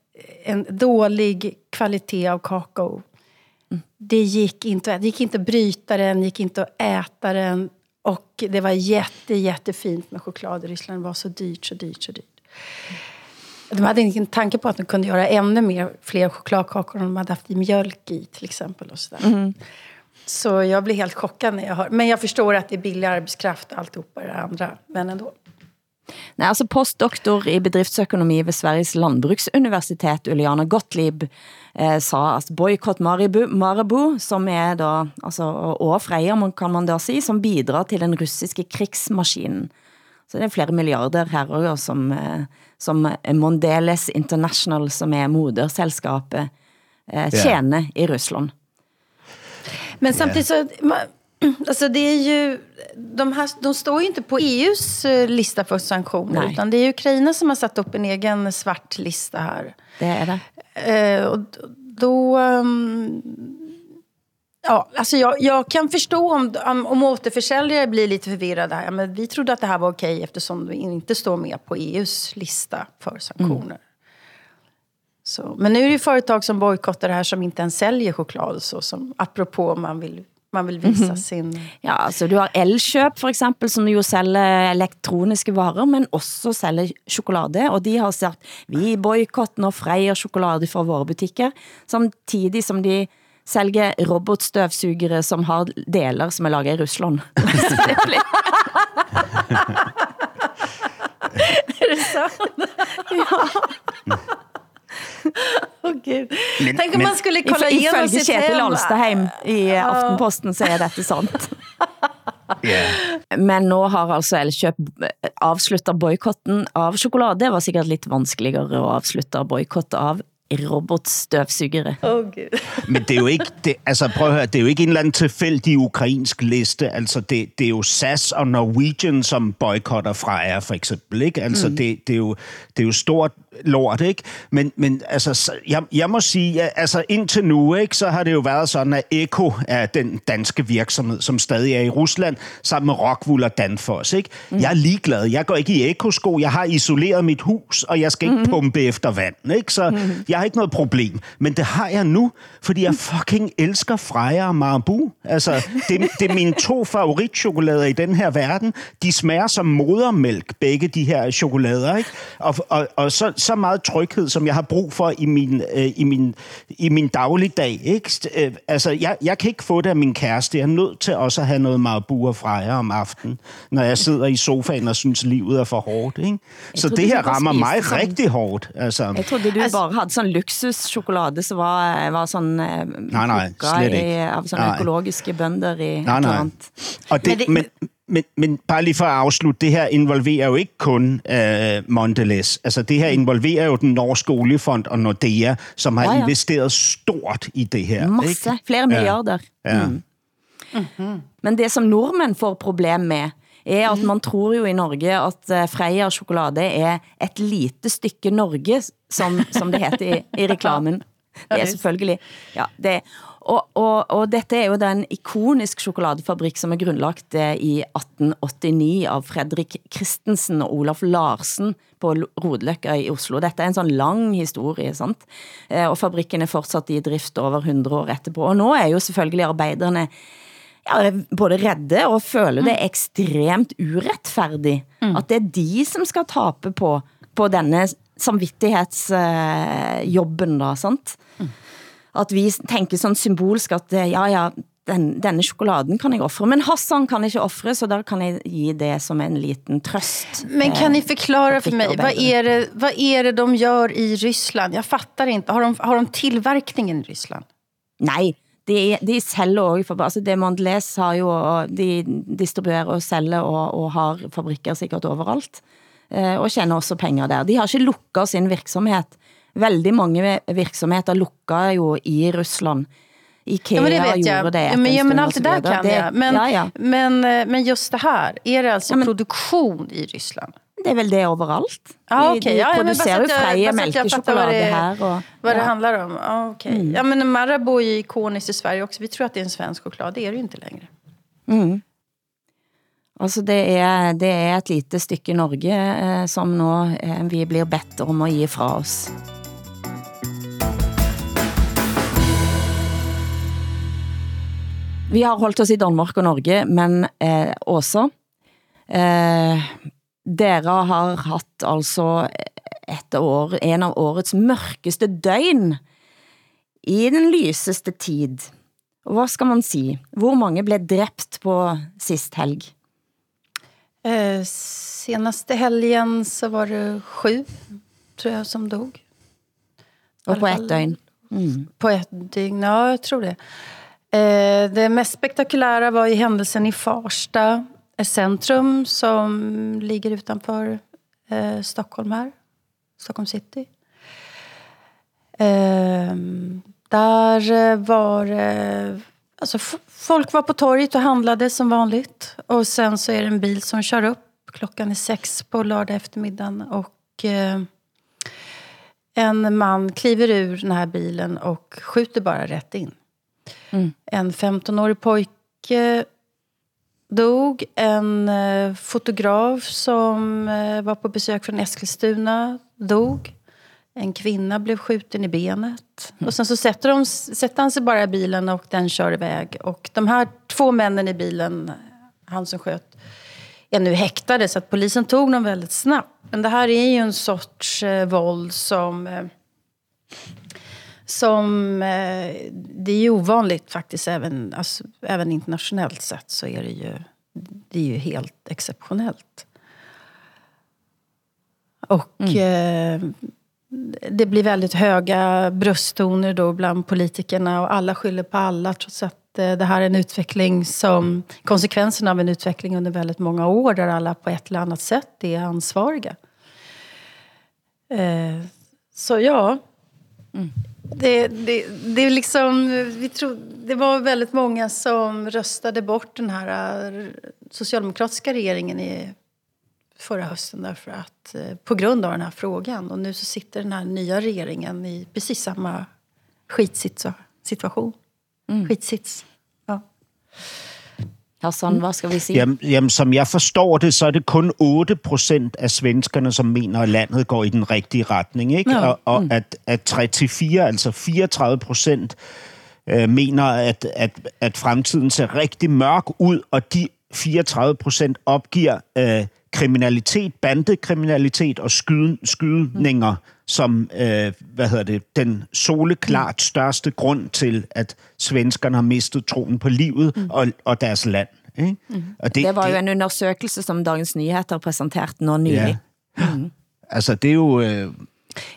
en dålig kvalitet av kakao. Mm. Det gick inte, det gick inte att bryta den, gick inte att äta den. Och det var jätte, jättefint med choklad i Ryssland. Det var så dyrt, så dyrt, så dyrt. De hade ingen tanke på att de kunde göra ännu mer, fler chokladkakor om de hade haft i mjölk i till exempel. Och sådär. Mm. Så jag blir helt chockad när jag hör. Men jag förstår att det är billig arbetskraft alltihopa det andra. Men ändå. Nej, altså postdoktor i bedriftsøkonomi ved Sveriges Landbruksuniversitet, Uliana Gottlieb, eh, sa at boykott Maribu, Maribu, som er da, altså, og Freja kan man da si, som bidrar til den russiske krigsmaskinen. Så det er flere milliarder her også, som, eh, som Mondelez International, som er moderselskapet, eh, tjener i Rusland. Men samtidigt så, alltså det är ju, de, här, de står ju inte på EUs eh, lista för sanktioner. Nej. Utan det är Ukraina som har satt upp en egen svart lista här. Det er det. Eh, och då... ehm, ja, alltså jag, jag kan förstå om, om, om återförsäljare blir lite förvirrade här. Men vi trodde att det här var okej eftersom vi inte står med på EUs lista för sanktioner. Så, men nu är det ju företag som bojkottar det här som inte ens säljer choklad. Så, som, apropå om man vill, man vill visa sin... Ja, altså du har Elkjøp for eksempel, som jo sælger elektroniske varer, men også sælger chokolade, og de har sagt, vi boykotter når Freia chokolade fra våre butikker, samtidig som de sælger robotstøvsugere, som har deler, som er laget i Rusland. *laughs* Så det blir- Är det sant? ja. *laughs* Gud. Men- Tänk om men- man skulle kolla igenom sitt Kjetil hem. Alstaheim i Aftenposten, så er dette sant. *laughs* Ja. Men nå har altså Elkjøp avsluttet boykotten av chokolade. Det var sikkert lidt vanskeligere å avslutte boykott av robotstøvsugere. Gud. *laughs* Men det er jo ikke, det, altså prøv at høre, det er jo ikke en eller anden tilfældig ukrainsk liste. Altså det, det er jo SAS og Norwegian, som boykotter fra Air for eksempel. Ikke? Altså mm. det, det, er jo, det er jo stort lort, ikke? Men, men altså, så- jeg, jeg må sige, at, altså indtil nu, ikke, så har det jo været sådan, at Eko er den danske virksomhed, som stadig er i Rusland, sammen med Rockwool og Danfoss, ikke? Mm. Jeg er ligeglad. Jeg går ikke i Eko-sko. Jeg har isoleret mit hus, og jeg skal ikke mm. pumpe efter vand, ikke? Så mm. jeg har ikke noget problem. Men det har jeg nu, fordi jeg fucking elsker Freja og Marabu. Altså, det, det er mine to favoritchokolader i den her verden. De smager som modermælk, begge de her chokolader, ikke? Og, og, og så, så meget tryghed, som jeg har brug for i min, øh, i min, i min dagligdag, ikke? Øh, altså, jeg, jeg kan ikke få det af min kæreste. Jeg er nødt til også at have noget Marabu og Freja om aftenen, når jeg sidder i sofaen og synes, livet er for hårdt, ikke? Så troede, det her rammer mig sådan- rigtig hårdt. Altså, Jeg trodde, du bare havde sådan luksuschokolade, som var, var sådan Nej, nej, plukket slet i, ikke. av sådan Nej. økologiske bønder i Nej, nej. Og det, men, men, men, men bare lige for at afslutte, det her involverer jo ikke kun øh, Mondelez. Altså det her involverer jo den norske oliefond og Nordea, som har Ja, ja, investeret stort i det her. Masse, ikke? flere milliarder. Ja. Mm. Men det som nordmænd får problem med, er at man tror jo i Norge at eh, Freia chokolade er et lite stykke Norge, som, som det heter i, i *laughs* reklamen. Det er selvfølgelig. Ja, det, og, og, og dette er jo den ikonisk chokoladefabrikk som er grundlagt eh, i 1889 av Fredrik Christensen og Olaf Larsen på Rodløkka i Oslo. Dette er en sånn lang historie, sant? Eh, Og fabrikken er fortsat i drift over 100 år etterpå. Og nå er jo selvfølgelig arbejderne ja, både redde og føler det ekstremt uretfærdigt, at det er de, som skal tape på, på denne samvittighedsjobben, da, sant? At vi tænker sådan symbolsk, at eh, ja, ja, den, denne chokoladen kan jeg offre, men Hassan kan ikke offre, så der kan jeg gi det som en liten trøst. Men kan ni eh, förklara för mig, vad är, det, vad är det de gör i Ryssland? Jag fattar inte. Har de, har de tillverkningen i Ryssland? Nej, de, de sælger også, for, altså det Mondelez har jo, de distribuerer og sælger og, og har fabrikker sikkert overalt, eh, og tjener også penger der. De har ikke lukket sin virksomhed. Veldig mange virksomheter lukker jo i Rusland. Ikea Ja, men det vet gjorde jag. det Ja, men, en ja, men allt det där kan jag. Men, ja, ja. Men, eh, men just det här, är det alltså Ja, men- produktion i Ryssland? Det er vel det overalt. Ja, De- okej. de Ja, ja, Freia bara så att jag fattar vad mælkechokolade det- det ja. handlar om? Ja, okej. Ja, men Marabou är ju ikoniskt i Sverige också. Vi tror att det är en svensk choklad. Det är det ju inte längre. Mm. Altså det er, det er et lite stykke Norge, eh, som nå eh, vi blir bedt om at give fra oss. Vi har holdt oss i Danmark og Norge, men eh, også, eh, dere har hatt altså et år, en av årets mørkeste døgn i den lyseste tid. Hvad skal man sige? Hvor mange blev dræbt på sist helg? Eh, senaste helgen så var det sju, tror jag, som dog. Og på fall- døgn? Mm. På ett dygn, ja, jag tror det. Eh, det mest spektakulära var ju händelsen i Farsta. Eh, centrum som ligger utanför eh, Stockholm här. Stockholm city. Ehm, eh, där var eh, alltså folk var på torget och handlade som vanligt. Och sen så är det en bil som kör upp. Klockan är sex på lördag eftermiddagen. Och eh, en man kliver ur den här bilen och skjuter bara rätt in. Mm. En 15-årig pojke dog. En eh, fotograf som eh, var på besök från Eskilstuna dog. En kvinna blev skjuten i benet. Mm. Och sen så sätter, de, sätter han sig bara i bilen och den kör iväg. Och de här två männen i bilen, han som sköt, är nu häktade. Så att polisen tog dem väldigt snabbt. Men det här är ju en sorts eh, våld som... Eh, som eh, det är ju ovanligt faktiskt, även, alltså, även internationellt sett så är det ju, det är ju helt exceptionellt. Och mm. eh, det blir väldigt höga brösttoner då bland politikerna och alla skyller på alla trots att eh, det här är en utveckling som konsekvensen av en utveckling under väldigt många år där alla på ett eller annat sätt är ansvariga. Eh, så ja, mm. Det, det, det, är liksom, vi tror, det var väldigt många som röstade bort den här eh, socialdemokratiska regeringen i förra hösten därför att, eh, på grund av den här frågan. Och nu så sitter den här nya regeringen i precis samma skitsituation. Mm. Skitsits. Ja. Hassan, vad ska vi se? Jamen, jamen, som jeg forstår det, så er det kun 8 procent af svenskerne, som mener, at landet går i den rigtige retning. Ikke? Ja. Og, og mm. at, at 3-4, altså 34 procent, øh, mener, at, at, at fremtiden ser rigtig mørk ud, og de 34 procent opgiver øh, kriminalitet, bandekriminalitet og skyden, skydninger mm. som øh, hvad hedder det, den soleklart største grund til, at svenskerne har mistet troen på livet mm. og, og deres land. Ikke? Mm. Og det, det var jo en undersøgelse, som Dagens Nyheter præsenterte nå nylig. Ja. Mm. Altså, det er jo... Øh,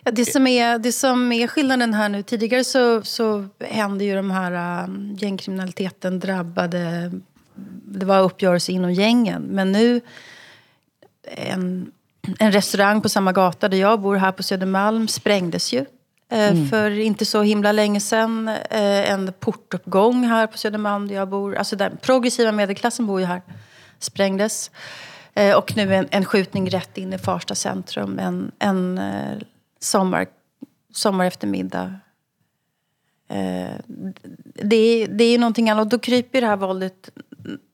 Ja, det, som är, det som är skillnaden här nu, tidigare så, så hände ju de här um, gängkriminaliteten drabbade, det var uppgörelse inom gängen. Men nu en, en restaurang på samma gata där jag bor här på Södermalm sprängdes ju. Eh, mm. För inte så himla länge sedan. Eh, en portuppgång här på Södermalm där jag bor. Alltså den progressiva medelklassen bor ju här. Sprängdes. Eh, och nu en, en skjutning rätt in i Farsta centrum. En, en sommar, sommar eftermiddag. Det är, det är någonting annat. Och då kryper det här våldet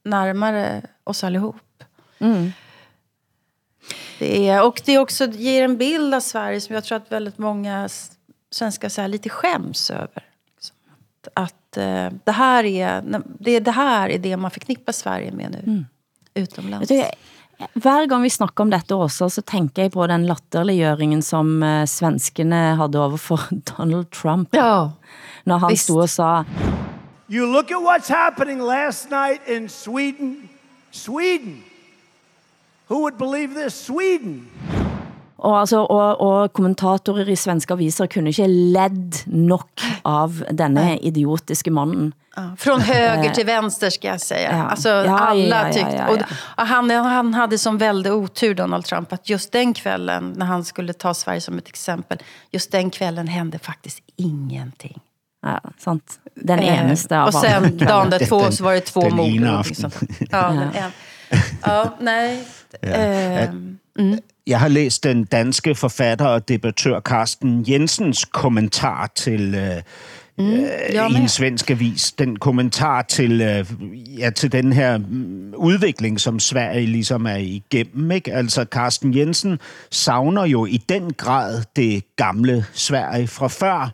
närmare oss allihop. Mm. Det är, och det också ger en bild av Sverige som jag tror att väldigt många svenskar så här, lite skäms över. Liksom. Att, att uh, det, här är, det, det här är det man förknippar Sverige med nu, mm. utomlands. Du, hver gang vi snakker om dette også, så tænker jeg på den latterliggøringen, som uh, svenskene havde over for *laughs* Donald Trump. Ja, Når han stod og sa... You look at what's happening last night in Sweden. Sweden Who would believe this? Sweden. Og, altså, og, og kommentatorer i svenske aviser kunne ikke ledd nok av denne idiotiske mannen. Ja, från höger till vänster ska jag säga. Ja. Alltså ja, alla ja, tyckte... Ja, ja, och han, han hade som väldigt otur Donald Trump att just den kvällen när han skulle ta Sverige som ett exempel. Just den kvällen hände faktiskt ingenting. Ja, sant. Den eh, eneste av Och sen dagen därpå så var det två mord. Ja, den ja, nej. Ja. Øh, mm. Jeg har læst den danske forfatter og debattør Carsten Jensens kommentar til øh, mm, øh, i en svensk avis. Den kommentar til, øh, ja, til den her mm, udvikling, som Sverige ligesom er igennem. Ikke? Altså, Carsten Jensen savner jo i den grad det gamle Sverige fra før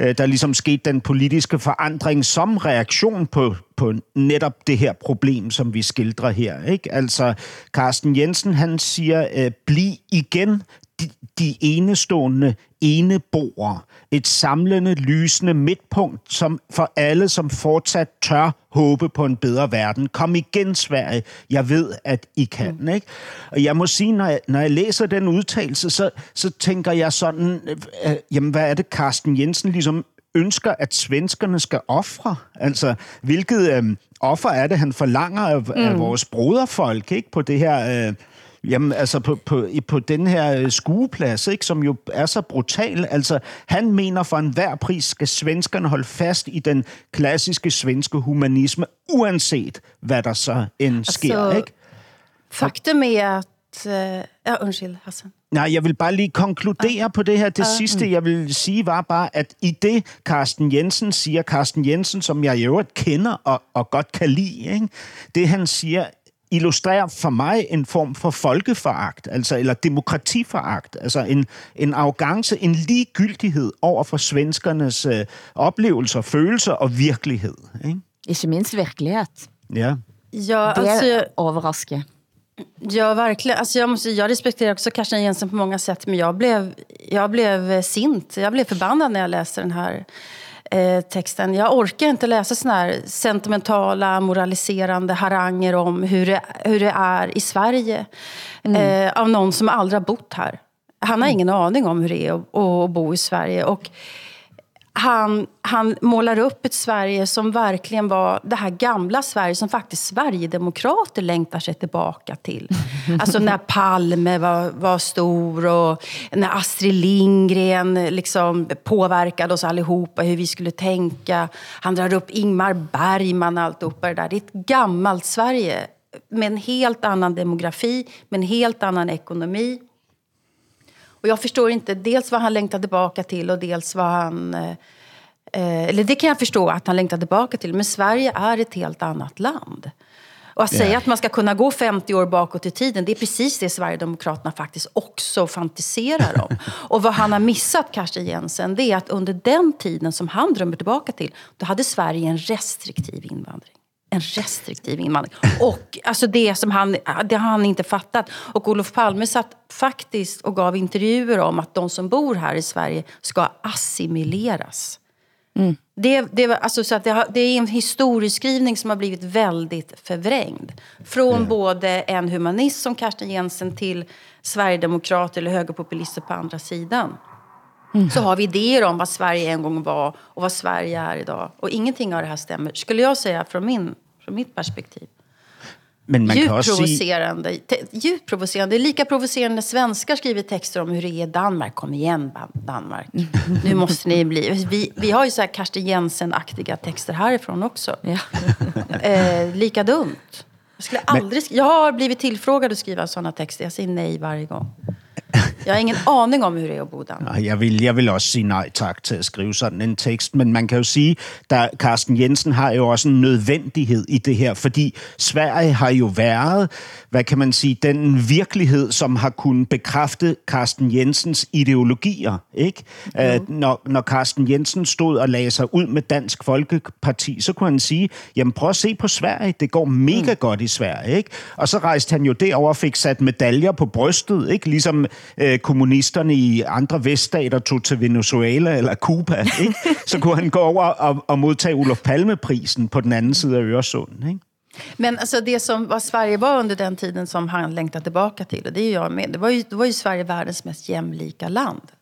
Øh, der ligesom skete den politiske forandring som reaktion på, på netop det her problem, som vi skildrer her. Ikke? Altså, Carsten Jensen, han siger, øh, bliv igen de, de enestående eneboere. Et samlende, lysende midtpunkt som for alle, som fortsat tør håbe på en bedre verden. Kom igen, Sverige. Jeg ved, at I kan. Mm. Ikke? Og jeg må sige, når jeg, når jeg læser den udtalelse, så, så tænker jeg sådan, øh, jamen hvad er det, Carsten Jensen ligesom ønsker, at svenskerne skal ofre? Altså, hvilket øh, offer er det, han forlanger af, mm. af vores broderfolk ikke? på det her... Øh, Jamen, altså på, på, på den her øh, skueplads, ikke, som jo er så brutal. Altså, han mener for enhver pris skal svenskerne holde fast i den klassiske svenske humanisme, uanset hvad der så end sker, Altså, ikke? Faktum är att... eh, Ja, undskyld, Hassan. Nej, jeg vil bare lige konkludere på det her. Det Ah. sidste, jeg vil sige, var bare, at i det, Carsten Jensen siger, Carsten Jensen, som jeg i øvrigt kender og, og godt kan lide, ikke? det han siger, illustrerer for mig en form for folkeforagt, altså, eller demokratiforagt, altså en, en arrogance, en ligegyldighed over for svenskernes øh, oplevelser, følelser og virkelighed. Ikke? Ikke minst virkelighed. Ja. Ja, Det alltså, overrasker. Ja, verkligen. Alltså jag, måste, jag respekterar också Karsten Jensen på många sätt, men jag blev, jag blev sint. Jag blev förbannad när jag läste den här eh, texten. Jag orkar inte läsa såna här sentimentala, moraliserande haranger om hur det, hur det är i Sverige. Eh, av någon som aldrig har bott här. Han har ingen aning om hur det är att, att bo i Sverige. Och han, han målar upp ett Sverige som verkligen var det här gamla Sverige som faktiskt Sverigedemokrater längtar sig tillbaka till. *laughs* Alltså när Palme var, var stor och när Astrid Lindgren liksom påverkade oss allihopa hur vi skulle tänka. Han drar upp Ingmar Bergman och alltihopa det där. Det är ett gammalt Sverige med en helt annan demografi, med en helt annan ekonomi. Och jag förstår inte dels vad han längtar tillbaka till och dels vad han... Eh, eller det kan jag förstå att han längtar tillbaka till. Men Sverige är ett helt annat land. Och att säga att man ska kunna gå 50 år bakåt i tiden, det är precis det Sverigedemokraterna faktiskt också fantiserar om. *laughs* Och vad han har missat, Karsten Jensen, det är att under den tiden som han drömmer tillbaka till, då hade Sverige en restriktiv invandring. En restriktiv invandring. Och alltså det som han, det har han inte fattat. Och Olof Palme satt faktiskt och gav intervjuer om att de som bor här i Sverige ska assimileras. Det, det, var- alltså, så att det, har, det är en historieskrivning som har blivit väldigt förvrängd. Från både en humanist som Karsten Jensen till sverigedemokrater eller högerpopulister på andra sidan. Så har vi idéer om vad Sverige en gång var och vad Sverige är idag. Och ingenting av det här stämmer, skulle jag säga från, min, från mitt perspektiv. Men man Djupt kan provocerande. Te- Djupt provocerande. Det är lika provocerande när svenskar skriver texter om hur det är i Danmark. Kom igen, Danmark. Nu måste ni bli... Vi, vi har ju så här Karsten Jensen-aktiga texter härifrån också. *laughs* eh, lika dumt. Jag, skulle aldrig sk- jag har blivit tillfrågad att skriva sådana texter. Jag säger nej varje gång. Jeg har ingen aning om hur det er at bo i Danmark. Jeg vil, jeg vil også sige nej tak til at skrive sådan en tekst, men man kan jo sige, at Carsten Jensen har jo også en nødvendighed i det her, fordi Sverige har jo været, hvad kan man sige, den virkelighed, som har kunnet bekræfte Carsten Jensens ideologier, ikke? Uh, når, når Carsten Jensen stod og lagde sig ud med Dansk Folkeparti, så kunne han sige, jamen prøv at se på Sverige, det går mega mm. godt i Sverige, ikke? Og så rejste han jo derover og fik sat medaljer på brystet, ikke? Ligesom øh, kommunisterne i andre veststater tog til Venezuela eller Cuba, ikke? *laughs* Så kunne han gå over og, og modtage Olof Palme-prisen på den anden side af Øresund, ikke? Men alltså det som vad Sverige var under den tiden som han längtar tillbaka till, och det är jag med, det var ju, då var ju Sverige världens mest jämlika land.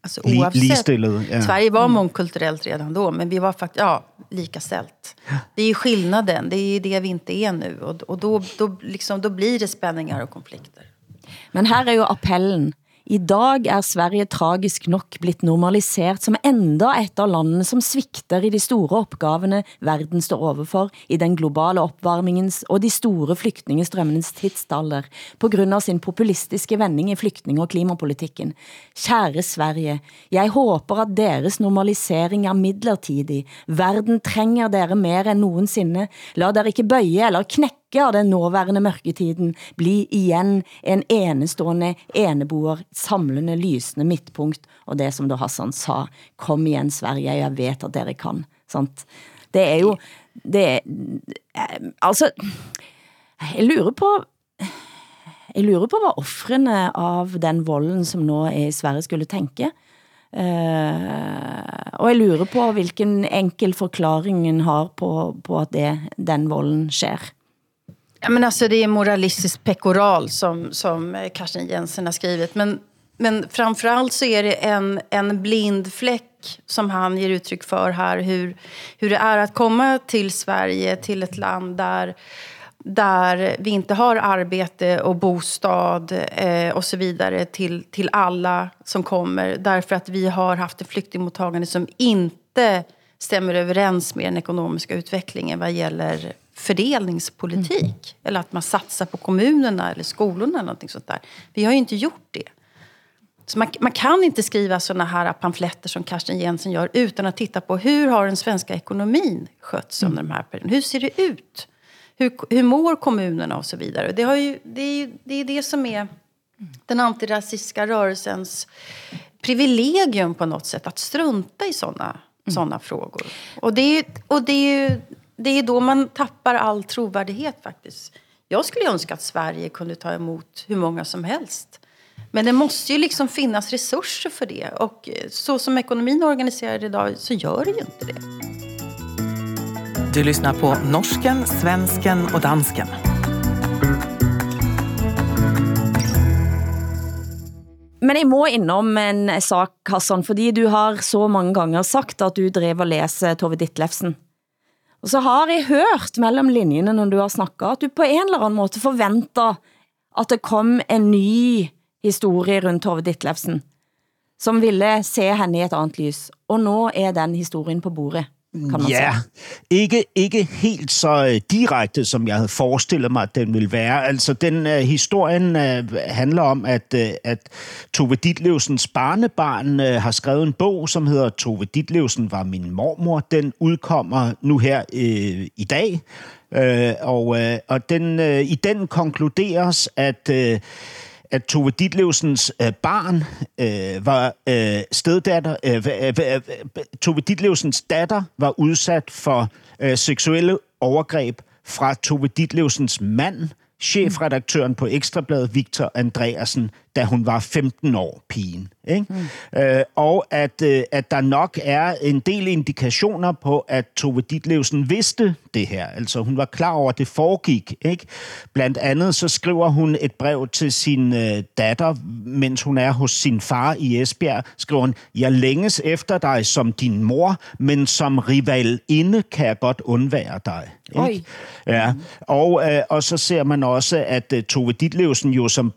Alltså oavsett. ja. Sverige var mångkulturellt redan då, men vi var faktiskt, ja, lika ställt. Det är ju skillnaden, det är ju det vi inte är nu. Och, och då, då, liksom, då blir det spänningar och konflikter. Men her er jo appellen. I dag er Sverige tragisk nok blitt normaliseret som enda et av landene som svikter i de store opgavene verden står overfor i den globale opvarmingens og de store flygtningestrømmenes tidsalder på grund av sin populistiske vending i flygtning- og klimapolitikken. Kære Sverige, jeg håber at deres normalisering er midlertidig. Verden trænger dere mer end nogensinde. La dere ikke bøje eller knække av den nåværende mørketiden bli igen en enestående eneboer, samlende, lysende midtpunkt, og det som da Hassan sa, kom igen Sverige, jeg vet at dere kan. Sant? Det er jo, det er, eh, altså, jeg lurer på, jeg lurer på, hvad offrene av den volden, som nå er i Sverige, skulle tænke. Uh, eh, og jeg lurer på, hvilken enkel forklaringen har på, på at det, den volden sker. Ja, men alltså, det är moralistiskt pekoral som, som eh, Karsten Jensen har skrivit. Men, men framförallt så är det en, en blind fläck som han ger uttryck för här. Hur, hur det är att komma till Sverige, till ett land där där vi inte har arbete och bostad eh, och så vidare till, till alla som kommer. Därför att vi har haft ett flyktingmottagande som inte stämmer överens med den ekonomiska utvecklingen vad gäller fördelningspolitik. Mm. Eller att man satsar på kommunerna eller skolorna. Eller någonting sånt där. Vi har ju inte gjort det. Så man, man kan inte skriva såna här pamfletter som Karsten Jensen gör utan att titta på hur har den svenska ekonomin skötts mm. under de här perioderna. Hur ser det ut? Hur, hur mår kommunerna och så vidare. Det, har ju, det, är, det är det som är den antirasistiska rörelsens privilegium på något sätt. Att strunta i såna, mm. såna frågor. Och, det är, och det, är, det är då man tappar all trovärdighet faktiskt. Jag skulle önska att Sverige kunde ta emot hur många som helst. Men det måste ju liksom finnas resurser för det. Och så som ekonomin är organiserad idag så gör det ju inte det. Du lyssnar på norsken, svensken och dansken. Men jeg må innom en sak, Hassan, fordi du har så mange gange sagt, at du drev og læser Tove Ditlevsen. Og så har jeg hørt mellem linjerne, når du har snakket, at du på en eller anden måde forventer, at det kom en ny historie rundt Tove Ditlevsen, som ville se henne i et andet lys. Og nå er den historien på bordet man ja, sige. Ikke, ikke helt så øh, direkte, som jeg havde forestillet mig, at den ville være. Altså, den uh, historien uh, handler om, at, uh, at Tove Ditlevsens barnebarn uh, har skrevet en bog, som hedder Tove Ditlevsen var min mormor. Den udkommer nu her uh, i dag. Uh, og uh, og den, uh, i den konkluderes, at... Uh, at Tove Ditlevsens øh, barn øh, var øh, steddatter. Øh, øh, Tove Ditlevsens datter var udsat for øh, seksuelle overgreb fra Tove Ditlevsens mand, chefredaktøren på Ekstrabladet, Victor Andreasen, da hun var 15 år, pigen. Ikke? Mm. Øh, og at, øh, at der nok er en del indikationer på, at Tove Ditlevsen vidste det her. Altså hun var klar over, at det foregik. Ikke? Blandt andet så skriver hun et brev til sin øh, datter, mens hun er hos sin far i Esbjerg. Skriver hun, jeg længes efter dig som din mor, men som rival inde kan jeg godt undvære dig. Ikke? Ja. Og, øh, og så ser man også, at uh, Tove Ditlevsen jo som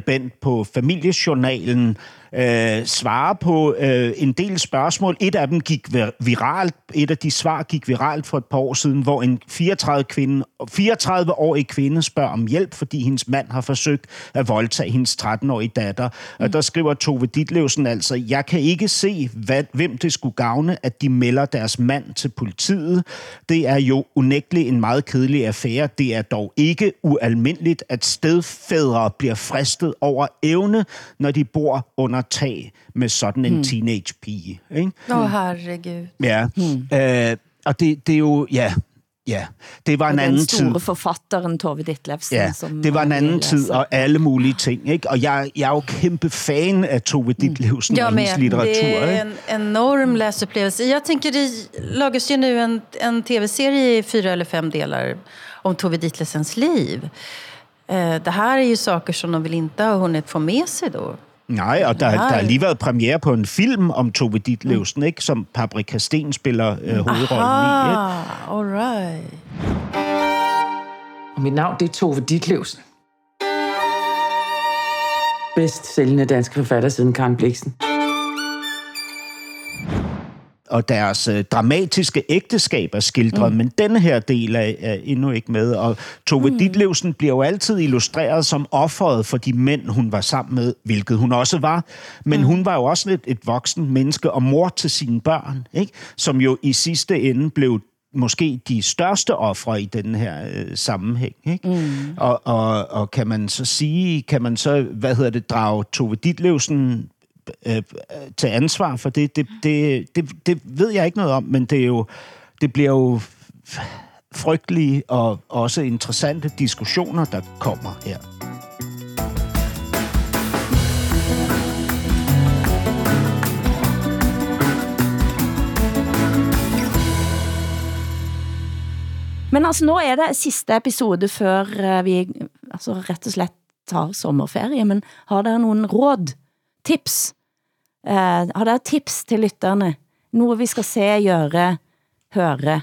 skribent på familiejournalen øh, svare på øh, en del spørgsmål. Et af dem gik viralt. Et af de svar gik viralt for et par år siden, hvor en 34 kvinde, 34-årig kvinde spørger om hjælp, fordi hendes mand har forsøgt at voldtage hendes 13-årige datter. Mm. Og der skriver Tove Ditlevsen altså, jeg kan ikke se, hvad, hvem det skulle gavne, at de melder deres mand til politiet. Det er jo unægteligt en meget kedelig affære. Det er dog ikke ualmindeligt, at stedfædre bliver fristet over evne, når de bor under under tag med sådan en mm. teenage-pige. Ikke? Åh, oh, herregud. Ja, mm. øh, og det, det er jo, ja, Ja, det var en anden tid. Den store forfatteren Tove Ditlevsen. Ja, som det var en anden tid, og alle mulige ting. Ikke? Og jeg, jeg er jo kæmpe fan af Tove Ditlevsen mm. og hendes litteratur. Det är en enorm läsupplevelse. Jag tänker, det lagas ju nu en, en tv-serie i fyra eller fem delar om Tove Ditlevsens liv. Eh, det här är ju saker som de vill inte ha hunnit få med sig då. Nej, og der, der har lige været premiere på en film om Tove Ditlevsen, mm. ikke? som Paprika Sten spiller øh, hovedrollen Aha, i. Ikke? all right. Og mit navn det er Tove Ditlevsen. Bedst sælgende danske forfatter siden Karen Bliksen og deres øh, dramatiske ægteskab er skildret, mm. men denne her del er, er endnu ikke med. Og Tove mm. Ditlevsen bliver jo altid illustreret som offeret for de mænd, hun var sammen med, hvilket hun også var. Men mm. hun var jo også et, et voksen menneske og mor til sine børn, ikke? som jo i sidste ende blev måske de største ofre i den her øh, sammenhæng. Ikke? Mm. Og, og, og kan man så sige, kan man så, hvad hedder det, drage Tove Ditlevsen øh, til ansvar for det, det, det, det, det ved jeg ikke noget om, men det er jo, det bliver jo frygtelige og også interessante diskussioner, der kommer her. Men altså, nu er det sidste episode før øh, vi altså, rett og slett tar sommerferie, men har der nogen råd, tips Eh, har dere tips til lytterne? Noget vi skal se, gøre, høre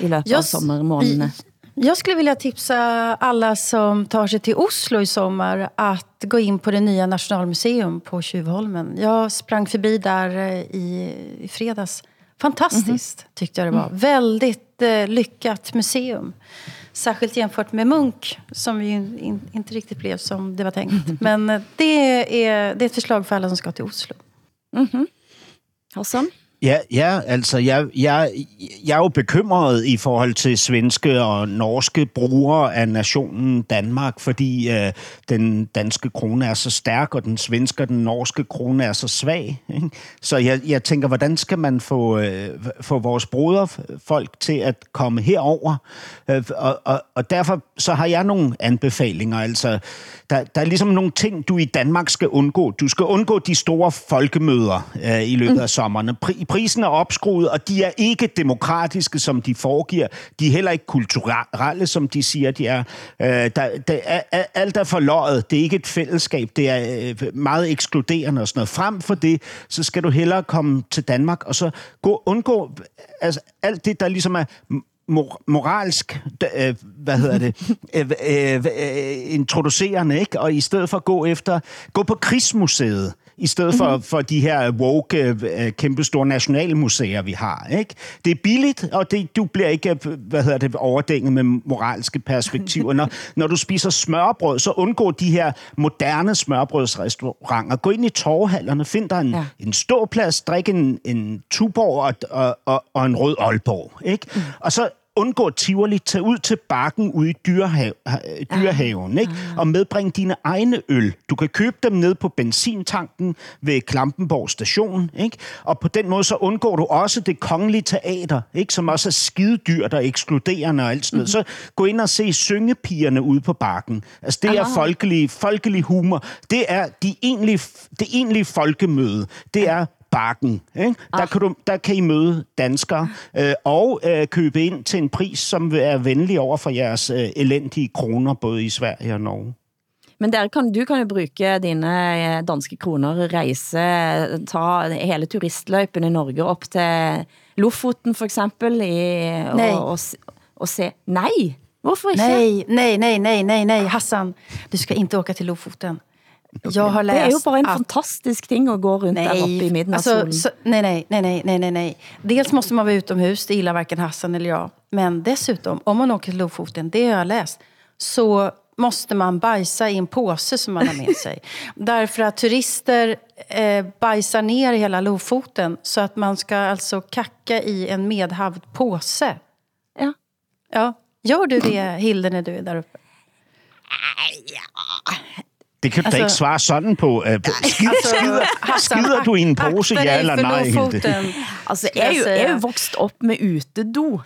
i løbet av sommermånedene? Jag skulle vilja tipsa alla som tar sig till Oslo i sommar att gå in på det nya Nationalmuseum på Tjuvholmen. Jag sprang förbi där eh, i, i fredags. Fantastiskt Mhm. tyckte jag det var. Mm. Väldigt eh, lyckat museum. Särskilt jämfört med Munk som ju in, inte riktigt blev som det var tänkt. *laughs* Men eh, det är, det är ett förslag för alla som ska till Oslo. Mm-hmm. Hassan? Ja, ja altså jeg, jeg, jeg er jo bekymret i forhold til svenske og norske brugere af nationen Danmark, fordi øh, den danske krone er så stærk, og den svenske og den norske krone er så svag. Ikke? Så jeg, jeg tænker, hvordan skal man få, øh, få vores broderfolk til at komme herover? Øh, og, og, og derfor så har jeg nogle anbefalinger. Altså, der, der er ligesom nogle ting, du i Danmark skal undgå. Du skal undgå de store folkemøder øh, i løbet af sommeren. Pri, prisen er opskruet, og de er ikke demokratiske, som de foregiver. De er heller ikke kulturelle, som de siger, de er. Øh, der, der er alt er forløjet. Det er ikke et fællesskab. Det er øh, meget ekskluderende og sådan noget. Frem for det, så skal du hellere komme til Danmark, og så gå, undgå altså, alt det, der ligesom er mor- moralsk, øh, hvad hedder det, *laughs* øh, øh, øh, introducerende, ikke? Og i stedet for at gå efter, gå på krigsmuseet, i stedet for, mm-hmm. for de her woke, øh, kæmpestore nationalmuseer, vi har. Ikke? Det er billigt, og det, du bliver ikke hvad hedder det, overdænget med moralske perspektiver. *laughs* Når, når du spiser smørbrød, så undgå de her moderne smørbrødsrestauranter. Gå ind i torvehallerne, find dig en, ja. en ståplads, drik en, en Tuborg og, og, og, og en rød Aalborg. Ikke? Mm. Og så undgå Tivoli, tag ud til bakken ude i dyrehav, dyrehaven, ikke? og medbring dine egne øl. Du kan købe dem ned på benzintanken ved Klampenborg station, ikke? og på den måde så undgår du også det kongelige teater, ikke? som også er skide dyrt og ekskluderende og alt sådan noget. Mhm. Så gå ind og se syngepigerne ude på bakken. Altså det er Aha. folkelig, folkelig humor. Det er de egentlige, det egentlige folkemøde. Det er Bakken. Ikke? Der, kan du, der kan I møde danskere øh, og øh, købe ind til en pris, som er venlig over for jeres øh, elendige kroner, både i Sverige og Norge. Men der kan, du kan jo bruge dine eh, danske kroner, rejse, ta hele turistløypen i Norge op til Lofoten for eksempel, i, Nej. og, og, og se. Nej, hvorfor ikke? Nej, nej, nej, nej, nej, nej. Hassan, du ska inte åka till Lofoten. Jag har läst Det er jo bare en att- fantastisk ting at gå rundt der oppe i midten av solen. Alltså, så, nej, nej, nej, nej, nej, nej, nej. Dels måste man vara utomhus, det gillar varken Hassan eller jag. Men dessutom, om man åker till Lofoten, det har jag läst, så måste man bajsa i en påse som man har med sig. *laughs* Därför att turister eh, bajsar ner hela Lofoten så att man ska alltså kacka i en medhavd påse. Ja. Ja. Gör du det, Hilde, när du är där uppe? Det kan du Altså- da ikke svare sådan på. Øh, skider, Altså, skider, skider du i en pose, ja eller nej, Hilde? Altså, jeg er jo, sige. jeg er jo vokset op med utedo.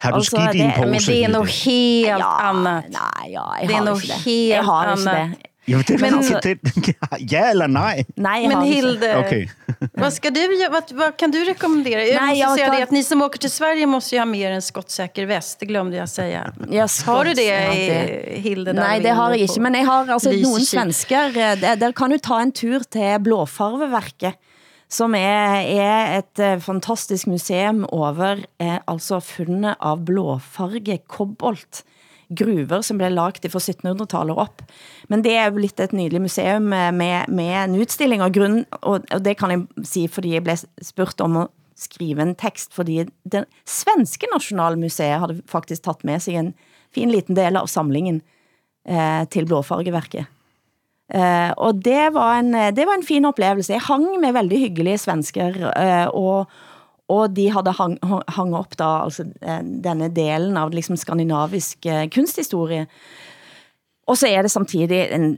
Har du Altså, skidt i en det- pose, Men det är Hilde? nog helt annat. Nej, ja, jeg Det er har noget ikke det. helt jeg har ikke andet. det. Jo, det er Men- men, det, ja eller nej? Nej, Men. Hilde, Okay. *laughs* vad, ska du, vad, vad kan du rekommendera? Jag Nej, måste jag säga kan- det att ni som åker till Sverige måste ju ha med er en skottsäker väst. Det glömde jag säga. Jeg Har du det, i- Hilde? Nej, det har på ikke, men jeg har altså Lysekil? nogle svensker, eh, der, der kan du ta en tur til Blåfarveverket, som er, er et eh, fantastisk museum over eh, altså fundet av blåfarge kobolt gruver som blev lagt fra 1700-tallet op. Men det er jo lidt et nydeligt museum med, med en udstilling og grund, og, og det kan jeg sige, fordi jeg blev spurgt om at skrive en tekst, fordi den svenske nationalmuseet havde faktisk taget med sig en fin liten del av samlingen eh, til Blåfargeverket. Eh, og det var, en, eh, det var en fin oplevelse. Jeg hang med veldig hyggelige svensker, eh, og, og de havde hang, hang op da, altså, eh, denne delen av liksom, skandinavisk eh, kunsthistorie. Og så er det samtidig en,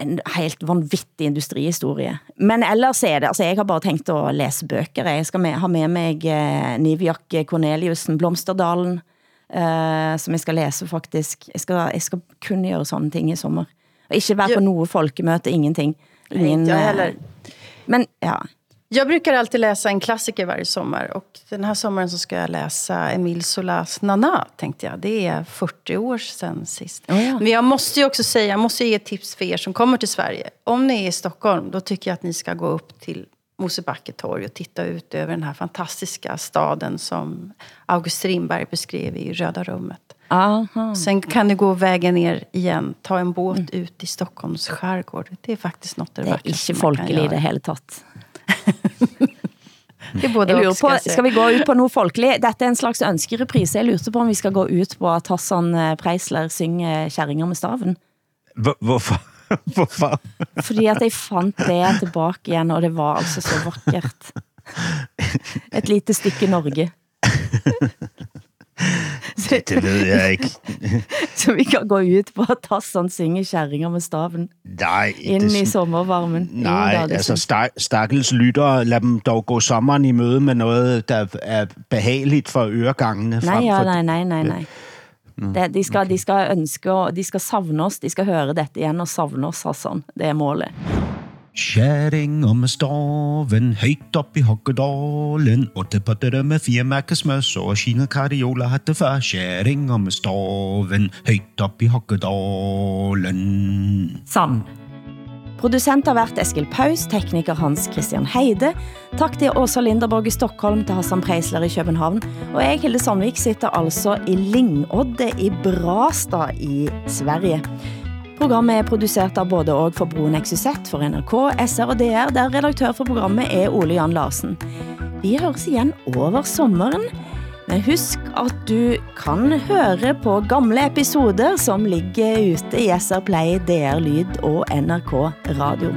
en helt vanvittig industrihistorie. Men ellers er det, altså jeg har bare tænkt at læse bøger. Jeg skal med, ha med mig eh, Niviak Corneliusen, Blomsterdalen, eh, som jeg skal læse faktisk. Jeg skal, jeg skal kunne gøre sådan ting i sommer. Og ikke være på noget folkemøte, ingenting. Ingen, jag eh, heller. Men ja, Jag brukar alltid läsa en klassiker varje sommar. Och den här sommaren så ska jag läsa Emile Solas Nana, tänkte jag. Det är 40 år sedan sist. Oh ja. Men jag måste ju också säga, jag måste ge tips för er som kommer till Sverige. Om ni är i Stockholm, då tycker jag att ni ska gå upp till Mosebacke torg och titta ut över den här fantastiska staden som August Strindberg beskrev i Röda rummet. Aha. Sen kan ni gå vägen ner igen, ta en båt ut i Stockholms skärgård. Det är faktiskt något av det, Det vackraste man kan folkelig i det göra. hele tatt. *laughs* Det både Jeg lurer på, skal vi gå ut på noe folkelig? Dette er en slags ønskereprise. Jeg lurte på om vi skal gå ut på at Hassan eh, Preisler synger Kjerringer med staven. Hvor- Hvorfor? *laughs* Hvorfor? Fordi at jeg fandt det tilbake igjen, og det var altså så vakkert. *laughs* Et lite stykke Norge. *laughs* Det, det ved jeg ikke. *laughs* Så vi kan gå ut på at Hassan synger Kjerringer med staven. Nej, Inden i det, sommervarmen. Jo, nej da, det altså stakkels lyttere, lad dem dog gå sommeren i møde med noget, der er behageligt for øregangene. Nej, ja, for, nej, nej, nej, nej. Det, de, skal, de skal ønske, og de skal savne os, de skal høre dette igjen og savne os, Hassan. Det er målet. Kjerringer med staven, højt op i Hokkedalen, otte potter med fire mærkesmøs og skinnet kariola hatte før. Kjerringer med staven, højt op i Hokkedalen. Sand. Producent har været Eskil Paus, tekniker Hans Christian Heide. Tak til Åsa Linderborg i Stockholm, til Hassan Preisler i København. Og jeg, Hilde Sandvik, sitter altså i Lingodde i Brastad i Sverige. Programmet er produceret av både og for Broen XYZ, for NRK, SR og DR, der redaktør for programmet er Ole Jan Larsen. Vi høres igen over sommeren. Men husk at du kan høre på gamle episoder som ligger ute i SR Play, DR Lyd og NRK Radio.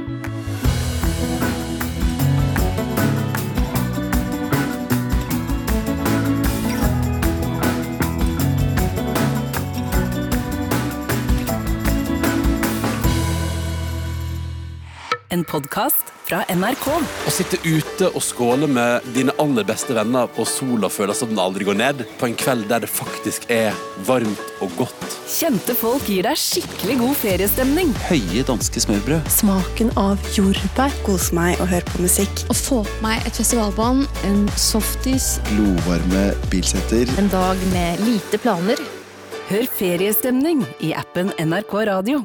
En podcast fra NRK. Å sitte ute og skåle med dine aller beste venner og sola føler som den aldri går ned, på en kveld der det faktisk er varmt og godt. Kjente folk gir deg skikkelig god feriestemning. Høye danske smørbrød. Smaken av jordbær. Kose meg og høre på musikk. Å få på meg et festivalbånd, en softis. Glovarme bilsetter. En dag med lite planer. Hør feriestemning i appen NRK Radio.